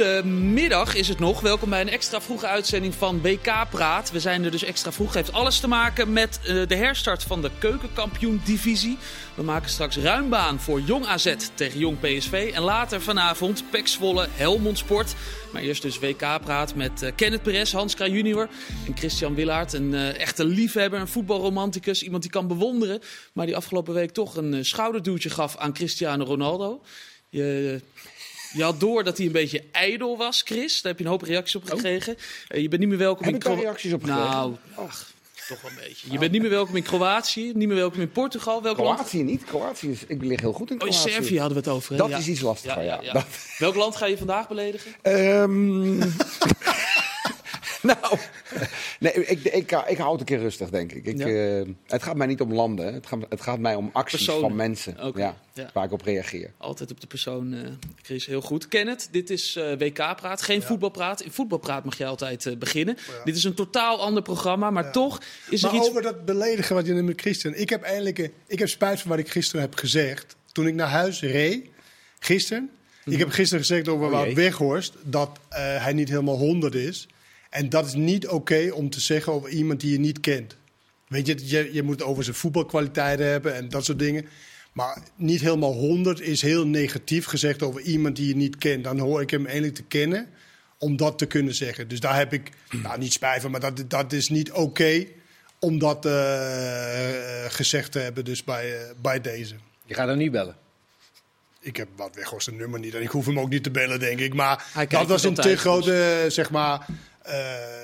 Goedemiddag is het nog. Welkom bij een extra vroege uitzending van WK Praat. We zijn er dus extra vroeg. Heeft alles te maken met uh, de herstart van de keukenkampioen-divisie. We maken straks ruim baan voor Jong AZ tegen Jong PSV. En later vanavond Pek Zwolle Helmond Sport. Maar eerst dus WK Praat met uh, Kenneth Perez, Hans Kraaij junior en Christian Willaert. Een uh, echte liefhebber, een voetbalromanticus. Iemand die kan bewonderen. Maar die afgelopen week toch een schouderduwtje gaf aan Cristiano Ronaldo. Je, je had door dat hij een beetje ijdel was, Chris. Daar heb je een hoop reacties op gekregen. Oh. Uh, je bent niet meer welkom heb in Kroatië. reacties op gekregen? Nou, ach, toch wel een beetje. Je bent niet meer welkom in Kroatië, niet meer welkom in Portugal. Welk Kroatië land? niet. Kroatië is, ik lig heel goed in Kroatië. Oh, in Servië hadden we het over. Hè? Dat ja. is iets lastiger, ja. ja, ja. Welk land ga je vandaag beledigen? Um... nou, nee, ik, ik, ik, hou het een keer rustig, denk ik. ik ja. uh, het gaat mij niet om landen, het gaat, het gaat mij om acties Personen. van mensen okay. ja, ja, waar ik op reageer. Altijd op de persoon, uh, Chris, heel goed. Kenneth, dit is uh, WK-praat, geen voetbalpraat. In voetbalpraat mag je altijd beginnen. Dit is een totaal ander programma, maar toch is maar er iets... over dat beledigen wat je net met Christian... Ik heb eigenlijk ik heb spijt van wat ik gisteren heb gezegd. Toen ik naar huis reed, gisteren... Ik heb gisteren gezegd over Oh, Wout Weghorst dat hij niet helemaal 100 is... En dat is niet oké om te zeggen over iemand die je niet kent. Weet je, je, je moet het over zijn voetbalkwaliteiten hebben en dat soort dingen. Maar niet helemaal 100 is heel negatief gezegd over iemand die je niet kent. Dan hoor ik hem eigenlijk te kennen om dat te kunnen zeggen. Dus daar heb ik, nou niet spijt van, maar dat, dat is niet oké om dat uh, gezegd te hebben dus bij, uh, bij deze. Je gaat hem niet bellen? Ik heb wat Weghorst een nummer niet en ik hoef hem ook niet te bellen, denk ik. Maar dat was een te grote, zeg maar... Uh,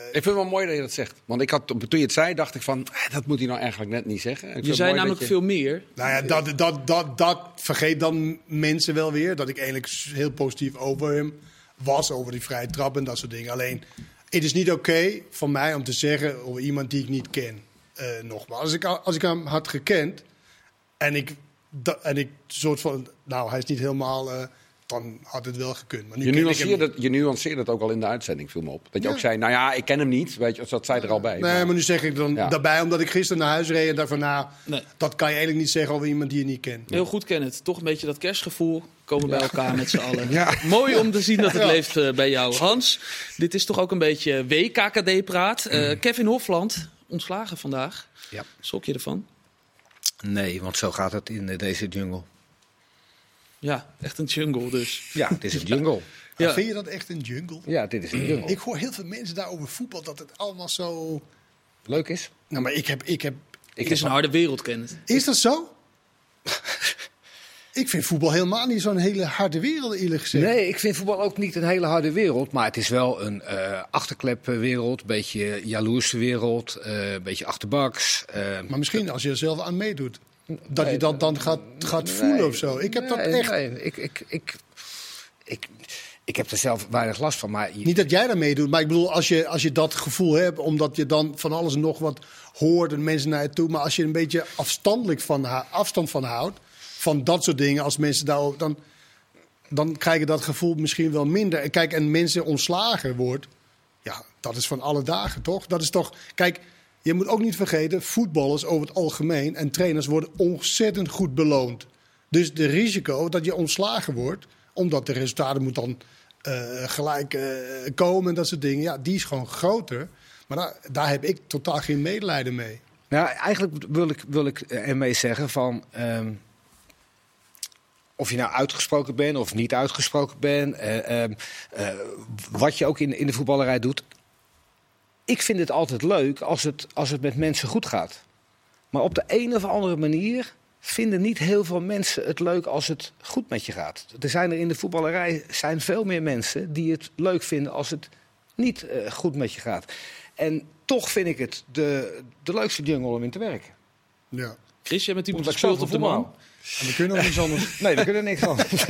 ik vind het wel mooi dat je dat zegt. Want ik had, toen je het zei, dacht ik van, dat moet hij nou eigenlijk net niet zeggen. Ik je zei namelijk je... veel meer. Nou ja, dat, dat, dat, dat vergeet dan mensen wel weer. Dat ik eigenlijk heel positief over hem was, over die vrije trap en dat soort dingen. Alleen, het is niet oké okay van mij om te zeggen over iemand die ik niet ken. Uh, nogmaals, als ik, als ik hem had gekend en ik, da, en ik soort van, nou, hij is niet helemaal... Uh, dan had het wel gekund. Maar nu je, nuanceerde het, je nuanceerde het ook al in de uitzending, viel me op. Dat je ja. ook zei, nou ja, ik ken hem niet. Weet je, dat zei er al bij. Nee, maar, maar nu zeg ik dan ja. daarbij, omdat ik gisteren naar huis reed en daarvan, nou, nee. dat kan je eigenlijk niet zeggen over iemand die je niet kent. Heel goed, Kenneth. Toch een beetje dat kerstgevoel. Komen bij elkaar met z'n allen. Mooi om te zien dat het leeft uh, bij jou. Hans, dit is toch ook een beetje WKKD-praat. Uh, Kevin Hofland, ontslagen vandaag. Ja. Schrok je ervan? Nee, want zo gaat het in deze jungle. Ja, echt een jungle dus. Ja, het is een jungle. Ja. Vind je dat echt een jungle? Ja, dit is een jungle. Ik hoor heel veel mensen daar over voetbal dat het allemaal zo... Leuk is. Nou, maar ik heb... Ik heb ik het is een harde wereld, Kenneth. Is dat zo? Ik vind voetbal helemaal niet zo'n hele harde wereld, eerlijk gezegd. Nee, ik vind voetbal ook niet een hele harde wereld. Maar het is wel een uh, achterklepwereld, een beetje jaloerse wereld, uh, een beetje achterbaks. Uh, maar misschien als je er zelf aan meedoet. Dat nee, je dat dan gaat, gaat voelen nee, of zo. Ik heb nee, dat echt. Nee, ik, ik, ik, ik, ik heb er zelf weinig last van. Maar je... Niet dat jij daarmee doet, maar ik bedoel, als je, als je dat gevoel hebt, omdat je dan van alles en nog wat hoort en mensen naar je toe. Maar als je een beetje afstandelijk van, afstand van houdt, van dat soort dingen, als mensen daarover. dan, dan krijg je dat gevoel misschien wel minder. En kijk, en mensen ontslagen wordt, ja, dat is van alle dagen toch? Dat is toch. Kijk. Je moet ook niet vergeten, voetballers over het algemeen en trainers worden ontzettend goed beloond. Dus de risico dat je ontslagen wordt, omdat de resultaten moeten dan uh, gelijk uh, komen en dat soort dingen, ja, die is gewoon groter. Maar daar, daar heb ik totaal geen medelijden mee. Nou, eigenlijk wil ik, wil ik ermee zeggen van. Um, of je nou uitgesproken bent of niet uitgesproken bent. Uh, wat je ook in, in de voetballerij doet ik vind het altijd leuk als het, als het met mensen goed gaat. Maar op de een of andere manier vinden niet heel veel mensen het leuk als het goed met je gaat. Er zijn er in de voetballerij zijn veel meer mensen die het leuk vinden als het niet uh, goed met je gaat. En toch vind ik het de, de leukste jungle om in te werken. Ja. Chris, jij bent iemand gespeeld op de man. En we kunnen niks anders. Nee, we kunnen niks anders.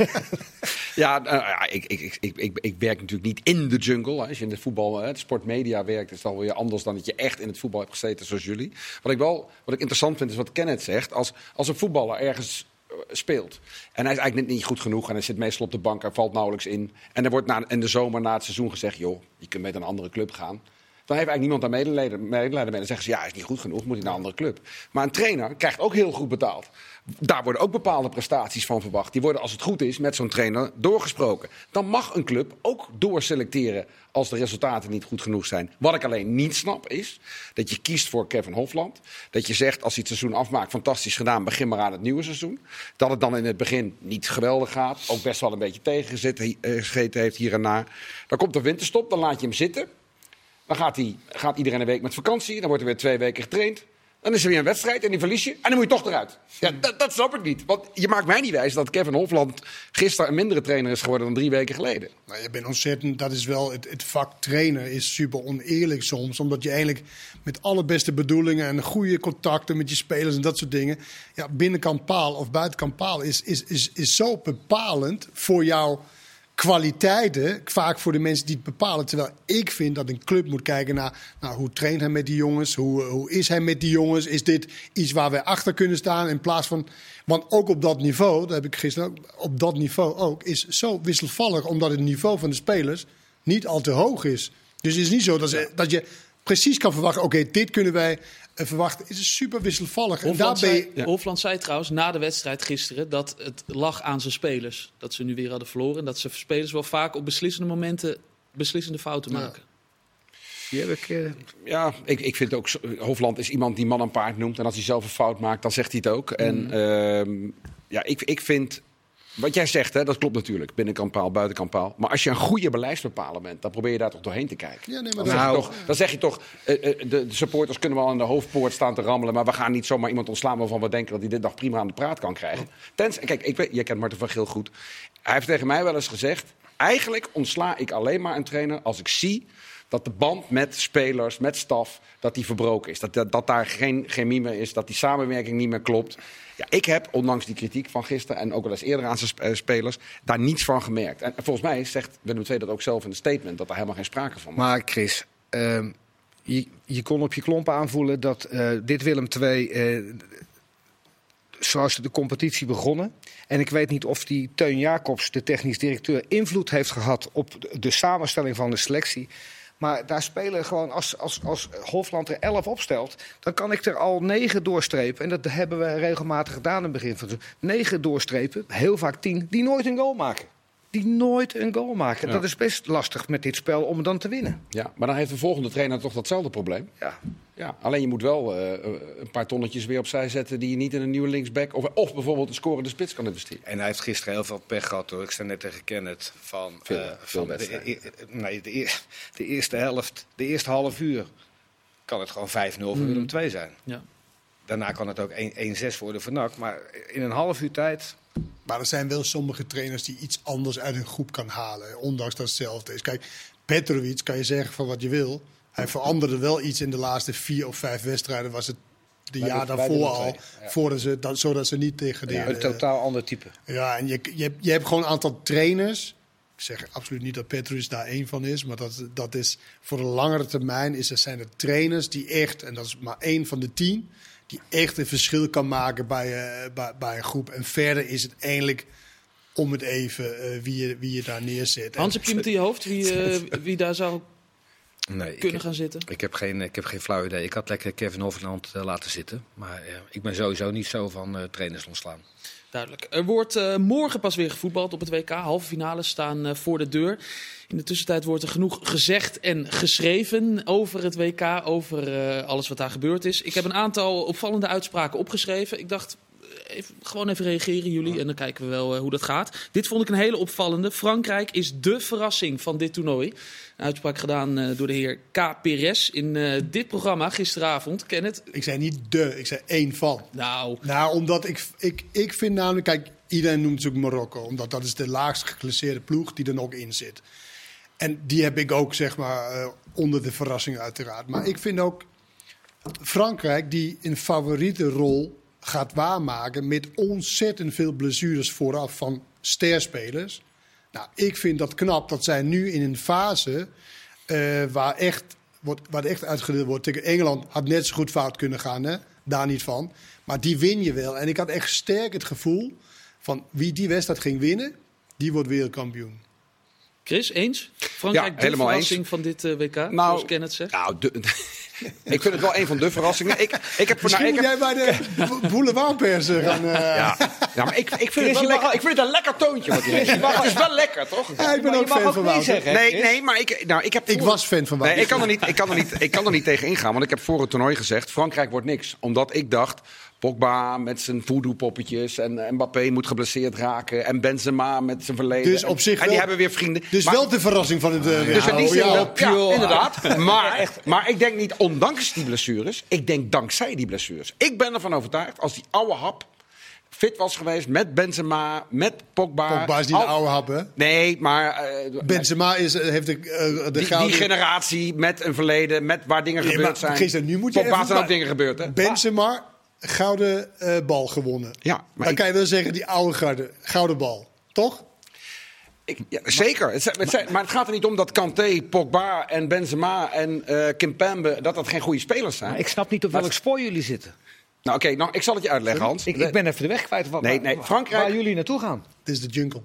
ja, uh, ja ik, ik, ik, ik, ik werk natuurlijk niet in de jungle. Als je in de voetbal, hè, de sportmedia werkt, is het wel weer anders dan dat je echt in het voetbal hebt gezeten zoals jullie. Wat ik wel wat ik interessant vind, is wat Kenneth zegt. Als, als een voetballer ergens speelt. En hij is eigenlijk net niet goed genoeg. En hij zit meestal op de bank, hij valt nauwelijks in. En er wordt na, in de zomer na het seizoen gezegd: joh, je kunt met een andere club gaan. Dan heeft eigenlijk niemand daar medelijden, medelijden mee. Dan zeggen ze, ja, hij is niet goed genoeg, moet hij naar een andere club. Maar een trainer krijgt ook heel goed betaald. Daar worden ook bepaalde prestaties van verwacht. Die worden, als het goed is, met zo'n trainer doorgesproken. Dan mag een club ook doorselecteren als de resultaten niet goed genoeg zijn. Wat ik alleen niet snap is dat je kiest voor Kevin Hofland. Dat je zegt, als hij het seizoen afmaakt, fantastisch gedaan, begin maar aan het nieuwe seizoen. Dat het dan in het begin niet geweldig gaat. Ook best wel een beetje tegengezeten heeft hier en daar. Dan komt de winterstop, dan laat je hem zitten. Dan gaat, hij, gaat iedereen een week met vakantie. Dan wordt er weer twee weken getraind. Dan is er weer een wedstrijd en die verlies je. En dan moet je toch eruit. Ja, dat, dat snap ik niet. Want je maakt mij niet wijs dat Kevin Hofland gisteren een mindere trainer is geworden dan drie weken geleden. Nou, je bent ontzettend, dat is wel, het, het vak trainer is super oneerlijk soms. Omdat je eigenlijk met alle beste bedoelingen en goede contacten met je spelers en dat soort dingen. Ja, binnenkant paal of buitenkant paal is, is, is, is zo bepalend voor jouw kwaliteiten, vaak voor de mensen die het bepalen. Terwijl ik vind dat een club moet kijken naar nou, hoe traint hij met die jongens, hoe, hoe is hij met die jongens, is dit iets waar wij achter kunnen staan in plaats van. Want ook op dat niveau, dat heb ik gisteren ook, op dat niveau ook, is zo wisselvallig omdat het niveau van de spelers niet al te hoog is. Dus het is niet zo dat, ze, dat je precies kan verwachten, oké, dit kunnen wij verwachten. Het is super wisselvallig. Hofland, en zei, Hofland zei trouwens na de wedstrijd gisteren dat het lag aan zijn spelers. Dat ze nu weer hadden verloren. En dat ze spelers wel vaak op beslissende momenten beslissende fouten maken. Die heb ik, uh... Ja, ik, ik vind ook. Hofland is iemand die man en paard noemt. En als hij zelf een fout maakt, dan zegt hij het ook. En mm. uh, ja, ik, ik vind wat jij zegt, hè, dat klopt natuurlijk. Binnenkant paal, buitenkant paal. Maar als je een goede beleidsbepaler bent, dan probeer je daar toch doorheen te kijken. Ja, nee, maar dan, zeg je toch, dan zeg je toch, uh, uh, de, supporters kunnen wel aan de hoofdpoort staan te rammelen. Maar we gaan niet zomaar iemand ontslaan waarvan we denken dat hij dit dag prima aan de praat kan krijgen. Tens, kijk, ik weet, jij kent Marten van Geel goed. Hij heeft tegen mij wel eens gezegd: eigenlijk ontsla ik alleen maar een trainer als ik zie dat de band met spelers, met staf, dat die verbroken is. Dat, dat, daar geen chemie meer is, dat die samenwerking niet meer klopt. Ja, ik heb, ondanks die kritiek van gisteren en ook wel eens eerder aan zijn eh, spelers, daar niets van gemerkt. En volgens mij zegt Willem II dat ook zelf in een statement, dat er helemaal geen sprake van was. Maar Chris, uh, je, je, kon op je klompen aanvoelen dat uh, dit Willem II, uh, zoals de competitie begonnen. En ik weet niet of die Teun Jacobs, de technisch directeur, invloed heeft gehad op de samenstelling van de selectie. Maar daar spelen gewoon, als, als, als Hofland er 11 opstelt, dan kan ik er al 9 doorstrepen. En dat hebben we regelmatig gedaan in het begin van de 9 doorstrepen, heel vaak 10, die nooit een goal maken. Die nooit een goal maken. Dat is best lastig met dit spel om dan te winnen. Ja, maar dan heeft de volgende trainer toch datzelfde probleem. Ja. Ja, alleen je moet wel uh, een paar tonnetjes weer opzij zetten die je niet in een nieuwe linksback of, of bijvoorbeeld een scorende spits kan investeren. En hij heeft gisteren heel veel pech gehad hoor. Ik sta net tegen Kenneth van, veel, uh, veel van de, e- nee, de, de, eerste helft, de eerste half uur kan het gewoon 5-0 voor mm. Willem 2 zijn. Ja. Daarna kan het ook 1-6 worden voor NAC. Maar in een half uur tijd maar er zijn wel sommige trainers die iets anders uit een groep kan halen. Ondanks dat hetzelfde is. Kijk, Petrovic kan je zeggen van wat je wil. Hij veranderde wel iets in de laatste vier of vijf wedstrijden. Was het de jaar daarvoor al. Voordat ze, dat, zodat ze niet tegen Ja, een totaal ander type. Ja, en je, je, hebt, je hebt gewoon een aantal trainers. Ik zeg absoluut niet dat Petrus daar één van is. Maar dat, dat is voor de langere termijn is, er zijn er trainers die echt, en dat is maar één van de tien, die echt een verschil kan maken bij, uh, bij, bij, een groep. En verder is het eigenlijk om het even uh, wie, je, wie je daar neerzet. Hans, heb je iemand in je hoofd wie, uh, wie daar zou nee, kunnen gaan zitten? Ik heb, geen, ik heb geen flauw idee. Ik had lekker Kevin Hofland laten zitten. Maar ik ben sowieso niet zo van trainers ontslaan. Duidelijk. Er wordt uh, morgen pas weer gevoetbald op het WK. Halve finales staan uh, voor de deur. In de tussentijd wordt er genoeg gezegd en geschreven over het WK, over uh, alles wat daar gebeurd is. Ik heb een aantal opvallende uitspraken opgeschreven. Ik dacht, even, gewoon even reageren jullie en dan kijken we wel hoe dat gaat. Dit vond ik een hele opvallende. Frankrijk is de verrassing van dit toernooi. Een uitspraak gedaan uh, door de heer K. Perez in uh, dit programma gisteravond. Ken het? Ik zei niet de, ik zei één van. Nou. Nou, omdat ik, ik, ik vind namelijk, kijk, iedereen noemt ook Marokko. Omdat dat is de laagst geclasseerde ploeg die er nog in zit. En die heb ik ook, zeg maar, uh, onder de verrassing uiteraard. Maar ik vind ook Frankrijk die een favoriete rol gaat waarmaken met ontzettend veel blessures vooraf van sterspelers. Nou, ik vind dat knap dat zij nu in een fase uh, waar, echt, wordt, waar echt uitgedeeld wordt tegen Engeland, had net zo goed fout kunnen gaan, hè? daar niet van. Maar die win je wel. En ik had echt sterk het gevoel van wie die wedstrijd ging winnen, die wordt wereldkampioen. Chris, eens? Frankrijk, Ja, de helemaal verrassing eens. van dit eh, WK, Nou, zoals Kenneth zegt. Nou, de- ik vind het wel een van de verrassingen. Ik, ik heb, Misschien nou, ik moet heb, jij bij de boulevardpers eh, gaan... eh, ja, ja, maar ik, ik, vind het wel lekker, ik vind het een lekker toontje. Wat hij heeft. Het is wel lekker, toch? Ja, ik ben Maar ook fan ook van Wouter. zeggen, Nee, Chris? nee, maar ik, nou, ik heb Ik voor- was fan van Wouter. Nee, ik kan, er niet, ik, kan er niet, ik kan er niet tegen ingaan, want ik heb voor het toernooi gezegd... Frankrijk wordt niks. Omdat ik dacht, Pogba met zijn voodoo-poppetjes... en Mbappé moet geblesseerd raken... en Benzema met zijn verleden. Dus op zich en, en die wel- hebben weer vrienden. Dus Maar- wel de verrassing van het uh, dus in die zin wel, ja, inderdaad. Maar, maar ik denk niet ondanks die blessures. Ik denk dankzij die blessures. Ik ben ervan overtuigd, als die oude hap fit was geweest... met Benzema, met Pogba... Pogba is niet al- de oude hap, hè? Nee, maar... eh, Benzema is, eh, heeft de, eh, de die, gouden... die generatie met een verleden, met waar dingen Nee, gebeurd maar zijn. Christian, nu moet je Pogba even zijn ook dingen gebeurd, hè? Benzema, gouden eh, bal gewonnen. Ja, maar Dan ik- kan je wel zeggen, die oude garde, gouden bal. Toch? Ik, ja, zeker. Het het maar het gaat er niet om dat Kanté, Pogba en Benzema en eh Kimpembe... dat dat geen goede spelers zijn. Maar ik snap niet op welk spoor jullie zitten. Nou, oké, nou, ik zal het je uitleggen, Hans. Ik, ik ben even de weg kwijt van Nee, nee, waar- Frankrijk- waar jullie naartoe gaan. Dit is de jungle.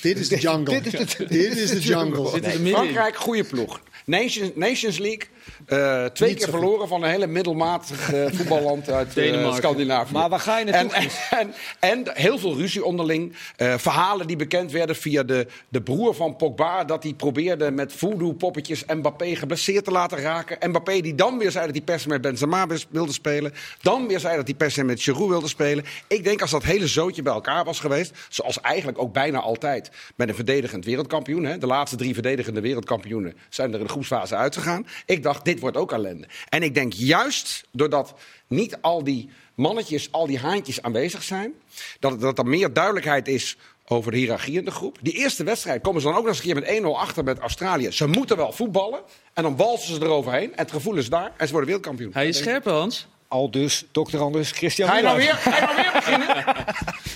Dit is de jungle. Dit is de- Dit is de jungle. Nee. Frankrijk, goede ploeg. Nations, Nations League, eh, twee Niet keer goed. verloren van een hele middelmatig eh, voetballand uit Denemarken. Scandinavië. Maar waar ga je naartoe, En, en, en, heel veel ruzie onderling. Eh, verhalen die bekend werden via de, de broer van Pogba... dat hij probeerde met voodoo-poppetjes Mbappé geblesseerd te laten raken. Mbappé die dan weer zei dat hij per se met Benzema wilde spelen. Dan weer zei dat hij per se met Giroud wilde spelen. Ik denk als dat hele zootje bij elkaar was geweest... zoals eigenlijk ook bijna altijd met een verdedigend wereldkampioen... Hè, de laatste drie verdedigende wereldkampioenen zijn er in de groepsfase uitgegaan. Ik dacht, dit wordt ook ellende. En ik denk juist doordat niet al die mannetjes, al die haantjes aanwezig zijn... dat, dat er meer duidelijkheid is over de hiërarchie in de groep. Die eerste wedstrijd komen ze dan ook nog eens een keer met 1-0 achter met Australië. Ze moeten wel voetballen. En dan walsen ze eroverheen. En het gevoel is daar. En ze worden wereldkampioen. Hij is scherp, Hans. Al dus, dokter Anders, Christian Ga je nou Muller. weer, ga je nou weer beginnen?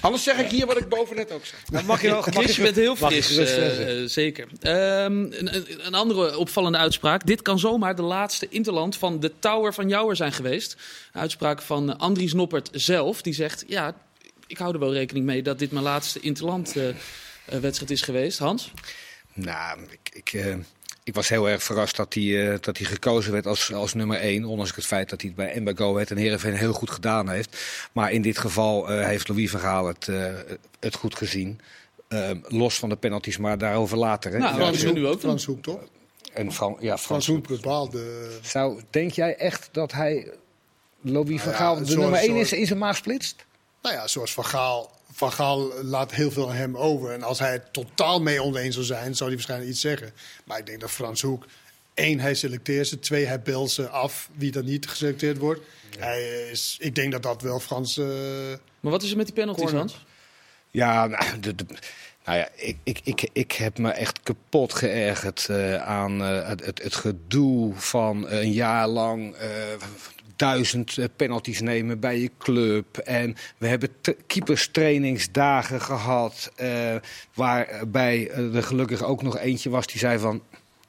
Anders zeg ik hier wat ik boven net ook zei. Dan mag je wel Chris, je bent heel mag fris, eh, eh, zeker. Ehm, een, een- een andere opvallende uitspraak. Dit kan zomaar de laatste interland van de Tower van Jouwer zijn geweest. Een uitspraak van Andries Noppert zelf. Die zegt, ja, ik hou er wel rekening mee dat dit mijn laatste interland eh, eh, wedstrijd is geweest. Hans? Nou, ik, ik, eh, ik was heel erg verrast dat hij, eh, dat hij gekozen werd als, als nummer 1. Ondanks het feit dat hij het bij en bij Go Ahead en Heerenveen heel goed gedaan heeft. Maar in dit geval eh, heeft Louis van Gaal het, eh, het goed gezien. Los van de penalties, maar daarover later. Hè. Nou, Ja, Frans we nu Hoek, ook. Frans Hoek, toch? en Fran, ja, Frans Frans Hoek bepaalde... Zou, denk jij echt dat hij Louis van ja, Gaal de zoals- nummer 1 is in zijn maag splitst? Nou ja, zoals Van Gaal. Van Gaal laat heel veel aan hem over. En als hij het totaal mee oneens zou zijn, zou hij waarschijnlijk iets zeggen. Maar ik denk dat Frans Hoek... één, hij selecteert ze. Twee, hij belt ze af wie dan niet geselecteerd wordt. Hij is, ik denk dat dat wel Frans... eh, Maar wat is er met die penalties, Corner. Hans? Ja, nou, de, de- nou ja, ik, ik, ik, ik heb me echt kapot geërgerd eh, aan eh, het, het, het gedoe van een jaar lang eh, duizend eh, penalties nemen bij je club. En we hebben keeperstrainingsdagen gehad, eh, waarbij er gelukkig ook nog eentje was die zei van...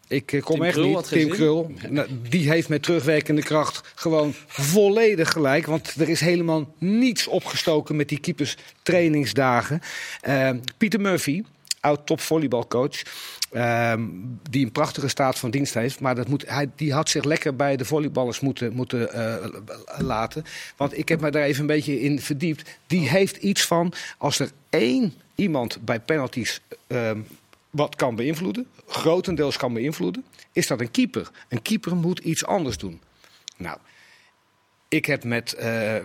Ik eh, kom Tim echt Krul niet. Tim. Krul. Nou, die heeft met terugwerkende kracht gewoon volledig gelijk. Want er is helemaal niets opgestoken met die keeperstrainingsdagen. Eh, Pieter Murphy, oud topvolleybalcoach. Ehm, die een prachtige staat van dienst heeft. Maar dat moet, hij, die had zich lekker bij de volleyballers moeten, moeten eh, laten. Want ik heb me daar even een beetje in verdiept. Die heeft iets van, als er één iemand bij penalties ehm, wat kan beïnvloeden, grotendeels kan beïnvloeden, is dat een keeper. Een keeper moet iets anders doen. Nou, ik heb met eh,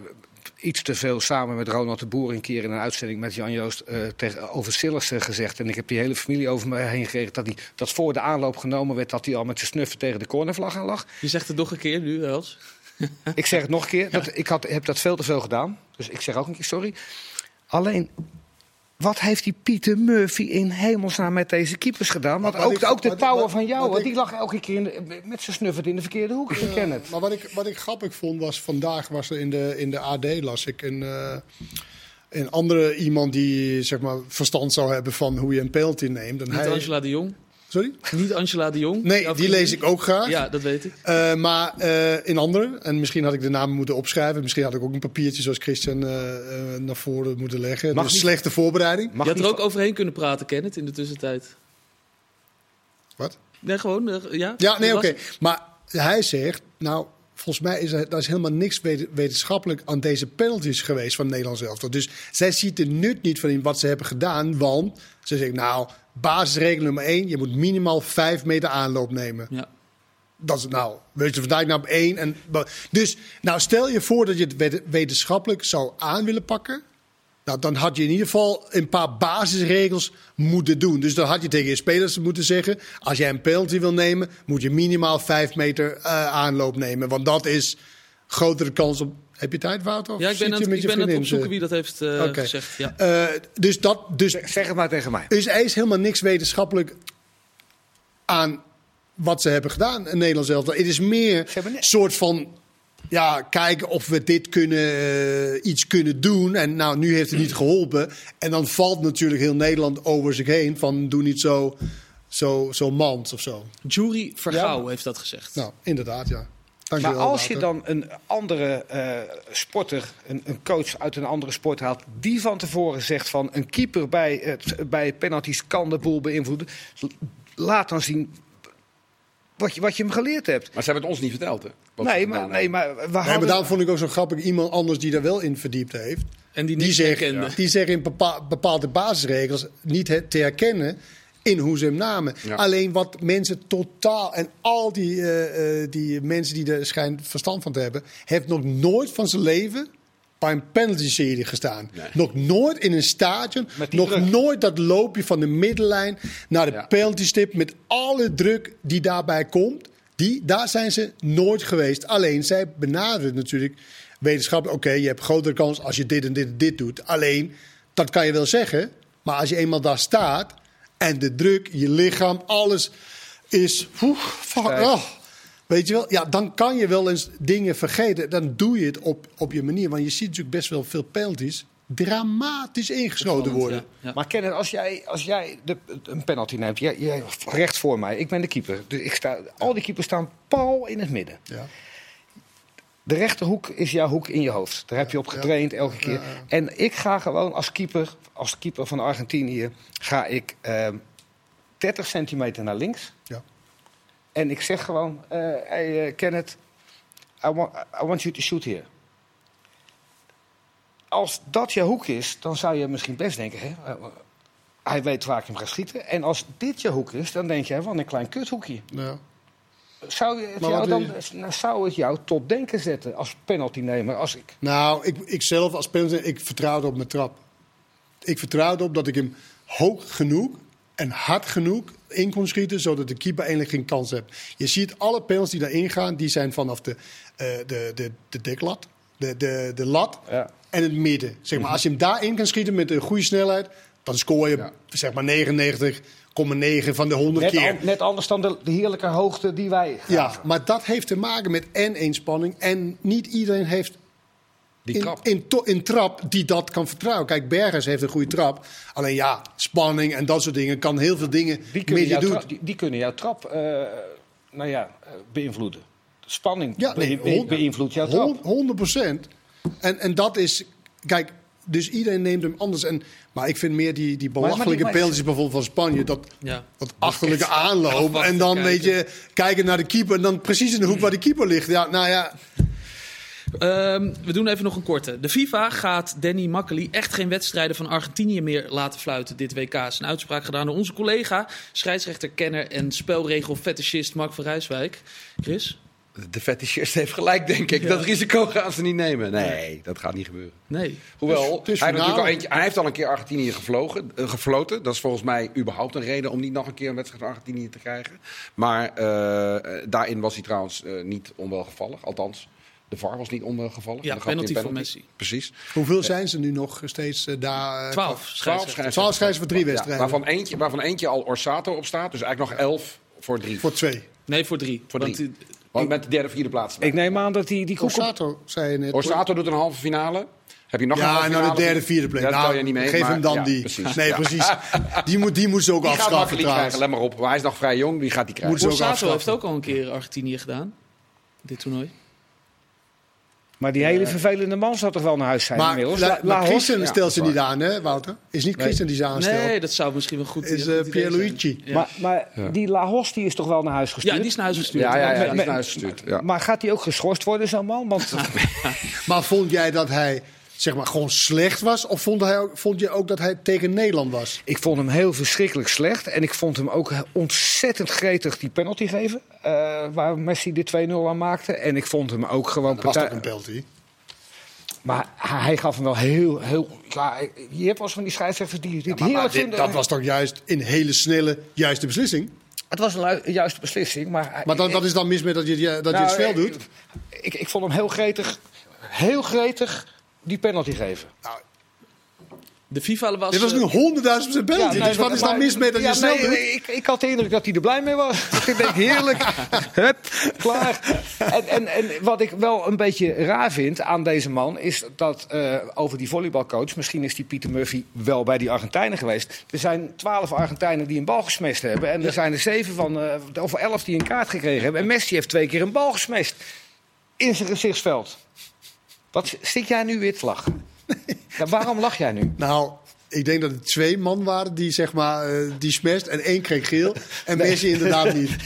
iets te veel samen met Ronald de Boer een keer in een uitzending met Jan Joost eh, tegen, over Sillissen gezegd. En ik heb die hele familie over me heen gekregen dat, hij, dat voor de aanloop genomen werd dat hij al met zijn snuffen tegen de cornervlag aan lag. Je zegt het nog een keer nu, Hans. Ik zeg het nog een keer, dat, ik had, heb dat veel te veel gedaan. Dus ik zeg ook een keer sorry. Alleen, wat heeft die Pieter Murphy in hemelsnaam met deze keepers gedaan? Want Wat ook, ik- ook de wat- van jou, wat hoor, ik- die lag elke keer in de- met zijn snuffert in de verkeerde hoek. Ik ken het. Maar wat ik, wat ik grappig vond was, vandaag was er in de, in de AD, las ik een, eh, een andere iemand die zeg maar, verstand zou hebben van hoe je een penalty neemt. En Niet hij, Angela de Jong. Sorry? Niet Angela de Jong. Nee, die lees ik ook graag. Ja, dat weet ik. Eh, maar eh, in andere, en misschien had ik de namen moeten opschrijven. Misschien had ik ook een papiertje zoals Christian eh, naar voren moeten leggen. Mag dus niet. slechte voorbereiding. Mag je had niet er ook overheen kunnen praten, Kenneth, in de tussentijd. Wat? Nee, gewoon, ja? Ja, nee, oké. Maar hij zegt, nou, volgens mij is er, daar is helemaal niks wet- wetenschappelijk aan deze penalties geweest van Nederlands elftal. Dus zij ziet de nut niet van in wat ze hebben gedaan, want ze zegt, nou, basisregel nummer één, je moet minimaal vijf meter aanloop nemen. Ja. Dat is nou, weet je, vandaag nou op één. En, dus, nou, stel je voor dat je het wet- wetenschappelijk zou aan willen pakken. Nou, dan had je in ieder geval een paar basisregels moeten doen. Dus dan had je tegen je spelers moeten zeggen: als jij een penalty wil nemen, moet je minimaal vijf meter eh, aanloop nemen. Want dat is grotere kans op. Heb je tijd, Wouter? Of Ja, ik ben, aan het, ik ben aan het vriendin opzoeken te- wie dat heeft eh, gezegd. Ja. Eh, dus dat, dus Zeg het maar tegen mij. dus er is helemaal niks wetenschappelijk aan wat ze hebben gedaan in Nederland zelf. Het is meer een soort van ja, kijken of we dit kunnen, eh, iets kunnen doen. En nou, nu heeft het niet geholpen. En dan valt natuurlijk heel Nederland over zich heen van doe niet zo, zo, zo mans of zo. Jury Vergouw Ja. heeft dat gezegd. Nou, inderdaad, ja. Dank je Maar wel, als je dan een andere eh, sporter, een, een coach uit een andere sport haalt, die van tevoren zegt van een keeper bij, het, bij penalties kan de boel beïnvloeden, laat dan zien wat je, wat je hem geleerd hebt. Maar ze hebben het ons niet verteld, hè? Nee maar, nee, maar we Nee, maar daarom vond ik ook zo grappig iemand anders die daar wel in verdiept heeft. En die Die zegt, herkende. die zeggen in bepa- bepaalde basisregels niet he- te herkennen in hoe ze hem namen. Ja. Alleen wat mensen totaal... En al die, eh, eh, die mensen die er schijnt verstand van te hebben... heeft nog nooit van zijn leven bij een penalty-serie gestaan. Nee. Nog nooit in een stadion. Nog druk. nooit dat loopje van de middenlijn naar de Ja. penalty-stip... met alle druk die daarbij komt. Die, daar zijn ze nooit geweest. Alleen, zij benaderen natuurlijk wetenschappelijk... oké, je hebt grotere kans als je dit en dit en dit doet. Alleen, dat kan je wel zeggen... maar als je eenmaal daar staat... en de druk, je lichaam, alles is... oeh, fuck, oh, weet je wel? Ja, dan kan je wel eens dingen vergeten. Dan doe je het op, op je manier. Want je ziet natuurlijk best wel veel penalties... dramatisch ingeschoten worden. Ja, ja. Maar Kenneth, als jij, als jij de, een penalty neemt, jij, jij recht voor mij, ik ben de keeper. Dus ik sta, al die keepers staan pal in het midden. Ja. De rechterhoek is jouw hoek in je hoofd. Daar heb je op getraind elke keer. En ik ga gewoon als keeper, als keeper van Argentinië, ga ik ehm 30 centimeter naar links. Ja. En ik zeg gewoon, eh hey, eh, Kenneth, I want, I want you to shoot here. Als dat je hoek is, dan zou je misschien best denken, hè, eh, hij weet waar ik hem ga schieten. En als dit je hoek is, dan denk je, wat een klein kuthoekje. Ja. Zou, je het jou dan, nou, zou het jou tot denken zetten als penaltynemer? Als ik, Nou, ik, ik zelf als penalty, ik vertrouwde op mijn trap. Ik vertrouwde op dat ik hem hoog genoeg en hard genoeg in kon schieten, zodat de keeper eigenlijk geen kans heeft. Je ziet alle penalties die daarin gaan, die zijn vanaf de, eh de, de, de deklat, de, de, de lat Ja. en het midden. Zeg maar, als je hem daarin kan schieten met een goede snelheid, dan scoor je Ja. zeg maar 99,9 van de 100 net, keer. an- net anders dan de, de heerlijke hoogte die wij Ja, maar dat heeft te maken met en inspanning. En niet iedereen heeft Die in, trap. In, to- in trap die dat kan vertrouwen. Kijk, Bergers heeft een goede trap. Alleen ja, spanning en dat soort dingen kan heel veel dingen Die kunnen, jouw die, die kunnen jouw trap eh, nou ja, eh, beïnvloeden. Spanning Ja, nee, be- be- hond- beïnvloedt jouw trap. 100 procent. En, en dat is, kijk, dus iedereen neemt hem anders. En, maar ik vind meer die, die belachelijke penalties bijvoorbeeld van Spanje. Dat, Ja. dat achterlijke aanloop. En dan weet je, kijken naar de keeper. En dan precies in de hoek waar de keeper ligt. Ja, nou ja, Ehm, we doen even nog een korte. De FIFA gaat Danny Makkely echt geen wedstrijden van Argentinië meer laten fluiten dit WK. is een uitspraak gedaan door onze collega, scheidsrechter, kenner en spelregelfetischist Mark van Rijswijk. Chris? De fetischist heeft gelijk, denk ik. Ja. Dat risico gaan ze niet nemen. Nee, dat gaat niet gebeuren. Nee. Hoewel, Het is hij, heeft al eentje, hij heeft al een keer Argentinië gevlogen, eh, gefloten. Dat is volgens mij überhaupt een reden om niet nog een keer een wedstrijd van Argentinië te krijgen. Maar eh, eh, daarin was hij trouwens niet onwelgevallig. Althans, de VAR was niet onwelgevallig. Ja, een penalty van Messi. Precies. hoeveel zijn ze nu nog steeds eh, daar? eh, Twaalf. Twaalf scheidsrechters voor drie Ja, wedstrijden. waarvan, eentje, waarvan eentje al Orsato op staat. Dus eigenlijk nog elf voor drie. Voor twee. Nee, voor drie. Voor Want, drie. eh, Want met de derde, vierde plaats. Ik neem aan dat die, die op- Corsato, zei je net. Orsato doet een halve finale. Heb je nog een Ja, halve en dan de derde, vierde plek. Nou, je niet mee. geef maar- hem dan ja, die. Precies. Nee, Ja. precies. Die moet, die moet ze ook Die afschaffen trouwens. let maar op. Maar hij is nog vrij jong, die gaat die krijgen. Moet ze ook Borsato heeft ook al een keer Argentinië gedaan. Dit toernooi. Maar die hele vervelende man zou toch wel naar huis zijn Maar, inmiddels? La, La- maar La Christian Hos- stelt ze niet aan, hè, Wouter? Is niet Christian die ze aanstelt. Nee, dat zou misschien wel goed is goed eh idee Pierluigi. zijn. Ja. Maar, maar die La die is toch wel naar huis gestuurd? ja, die is naar huis gestuurd. Ja, ja, die is naar huis gestuurd. Ja. Maar gaat hij ook geschorst worden, zo'n man? Want Maar vond jij dat hij zeg maar, gewoon slecht was? Of vond, hij vond je ook dat hij tegen Nederland was? ik vond hem heel verschrikkelijk slecht. En ik vond hem ook ontzettend gretig die penalty geven. eh, waar Messi de 2-0 aan maakte. En ik vond hem ook gewoon... Dat was partij- toch een penalty? Maar hij gaf hem wel heel... heel ja, je hebt wel eens van die scheidsrechters die dit- vinden. dat was toch juist een hele snelle, juiste beslissing? Het was een juiste beslissing. Maar, Maar dan, wat is dan mis met dat je, dat je Nou, het spel ik- doet? Ik, ik vond hem heel gretig, heel gretig die penalty geven. De FIFA was... Dit was eh, nu honderdduizend procent penalty. nee, dus wat is dan mis met dat je ja, snel nee, doet? ik, ik had de indruk dat hij er blij mee was. ik denk, heerlijk. Hup, klaar. En, en, en wat ik wel een beetje raar vind aan deze man... is dat eh, over die volleybalcoach... misschien is die Pieter Murphy wel bij die Argentijnen geweest. Er zijn twaalf Argentijnen die een bal gesmest hebben. En er zijn er zeven van, eh, of elf die een kaart gekregen hebben. En Messi heeft twee keer een bal gesmest. In zijn gezichtsveld. Wat zit jij nu weer te lachen? Ja, waarom lach jij nu? Nou, ik denk dat het twee man waren die, zeg maar, eh, die smashed en één kreeg geel. En Messi inderdaad niet.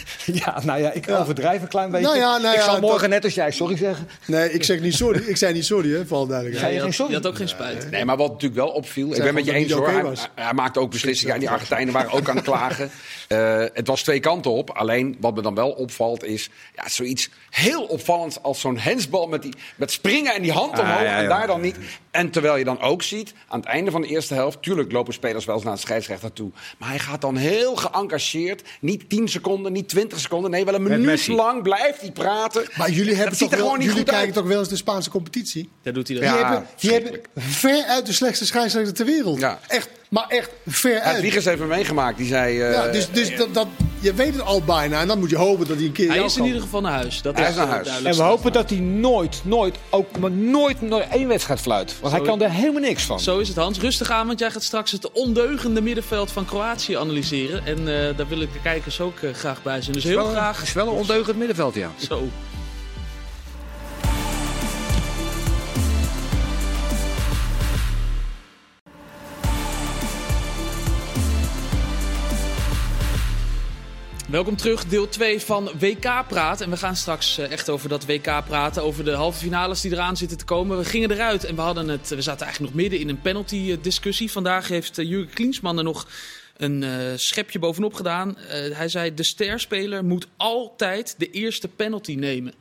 Ja, nou ja, ik overdrijf een klein beetje. Nou ja, nou ik zal morgen dat- net als jij sorry zeggen. Nee, ik zeg niet sorry. Ik zei niet sorry, hè, voor alle ja, duidelijkheid. je, geen had, sorry? je had ook geen spijt. Nee, maar wat natuurlijk wel opviel, ik ben met je eens hoor. Hij, maakte ook beslissingen. Ja, die Argentijnen waren ook aan het klagen. Eh, het was twee kanten op. Alleen wat me dan wel opvalt is ja, zoiets heel opvallends als zo'n hensbal met, die, met springen en die hand Ah, omhoog ja, ja. en daar dan niet. En terwijl je dan ook ziet, aan het einde van de eerste helft, tuurlijk lopen spelers wel eens naar de scheidsrechter toe. Maar hij gaat dan heel geëngageerd, niet 10 seconden, niet 20 seconden, nee, wel een minuut lang blijft hij praten. Maar jullie, hebben dat toch wel, gewoon niet jullie goed kijken uit. toch wel eens de Spaanse competitie? Dat doet hij Die, dan. Ja, hebben, die hebben ver uit de slechtste scheidsrechter ter wereld. Ja. Echt, maar echt ver uit. Wiegers heeft hem meegemaakt. Die zei. eh, Ja, dus dus dat, dat, je weet het al bijna. En dan moet je hopen dat hij een keer Hij is in ieder geval naar huis. Dat Hij is naar eh, huis. duidelijk. En we hopen dat hij nooit, nooit, ook maar nooit, nooit één wedstrijd fluit. Want hij kan er helemaal niks van. Zo is het, Hans. Rustig aan, want jij gaat straks het ondeugende middenveld van Kroatië analyseren. En eh, daar wil ik de kijkers ook eh, graag bij zijn. Dus heel graag. is wel een ondeugend middenveld, ja. Zo. Welkom terug, deel 2 van WK Praat. En we gaan straks eh, echt over dat WK praten, over de halve finales die eraan zitten te komen. We gingen eruit en we, hadden het, we zaten eigenlijk nog midden in een penalty discussie. Vandaag heeft eh, Jurgen Klinsman er nog een eh, schepje bovenop gedaan. Eh, hij zei, de sterspeler moet altijd de eerste penalty nemen.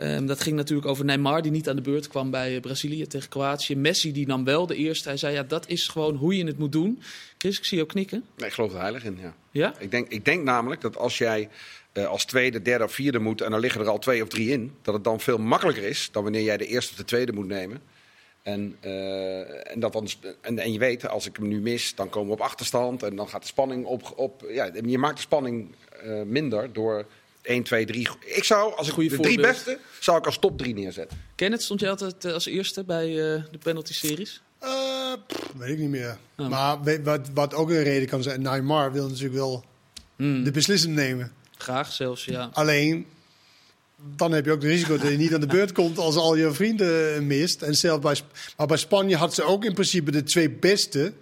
Ehm, dat ging natuurlijk over Neymar, die niet aan de beurt kwam bij eh, Brazilië tegen Kroatië. Messi, die nam wel de eerste. Hij zei, ja, dat is gewoon hoe je het moet doen. Chris, ik zie jou knikken. Nee, ik geloof er heilig in. Ja. Ja? Ik, denk, ik denk namelijk dat als jij eh, als tweede, derde of vierde moet en dan liggen er al twee of drie in, dat het dan veel makkelijker is dan wanneer jij de eerste of de tweede moet nemen. En, eh, en, dat dan, en, en je weet, als ik hem nu mis, dan komen we op achterstand en dan gaat de spanning op. op ja, je maakt de spanning eh, minder door 1, 2, 3. Ik zou, als ik Goeie de drie beste, zou ik als top 3 neerzetten. Kenneth, stond jij altijd als eerste bij de penalty-series? Eh, pff, weet ik niet meer. Oh. Maar weet- wat, wat ook een reden kan zijn, Neymar wil natuurlijk wel Hmm, de beslissing nemen. Graag zelfs, ja. Alleen, dan heb je ook het risico dat je niet aan de beurt komt als al je vrienden mist. En zelf bij, maar bij Spanje had ze ook in principe de twee beste.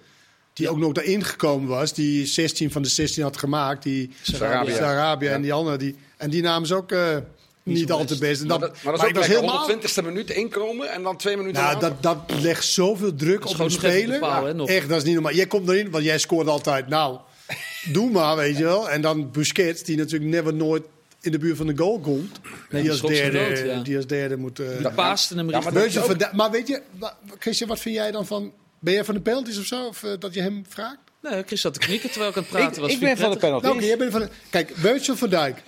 Die ook nog daarin gekomen was. Die 16 van de 16 had gemaakt. Die Sarabia. Sarabia Ja. en die andere. Die, en die namen ze ook eh, niet zo al te best. En Maar dat, dat, maar dat is ik was helemaal... 120ste minuut inkomen en dan twee minuten Nou, dat, dat legt zoveel druk op een de speler. paal. Echt, dat is niet normaal. Jij komt erin, want jij scoort altijd. Nou, doe maar, weet je wel. En dan Busquets, die natuurlijk never nooit in de buurt van de goal komt. die die, als derde, dood, ja. die als derde moet... eh Die paaste hem Ja, maar dat is ook- van Dijk- maar weet je, Christian, wat vind jij dan van... Ben jij van de penalties of zo? Of eh, dat je hem vraagt? Nee, Chris zat te knikken terwijl ik aan het praten Ik, was. ik ben van de penalty. Nou, oké, jij bent van de- Kijk, Virgil van Dijk.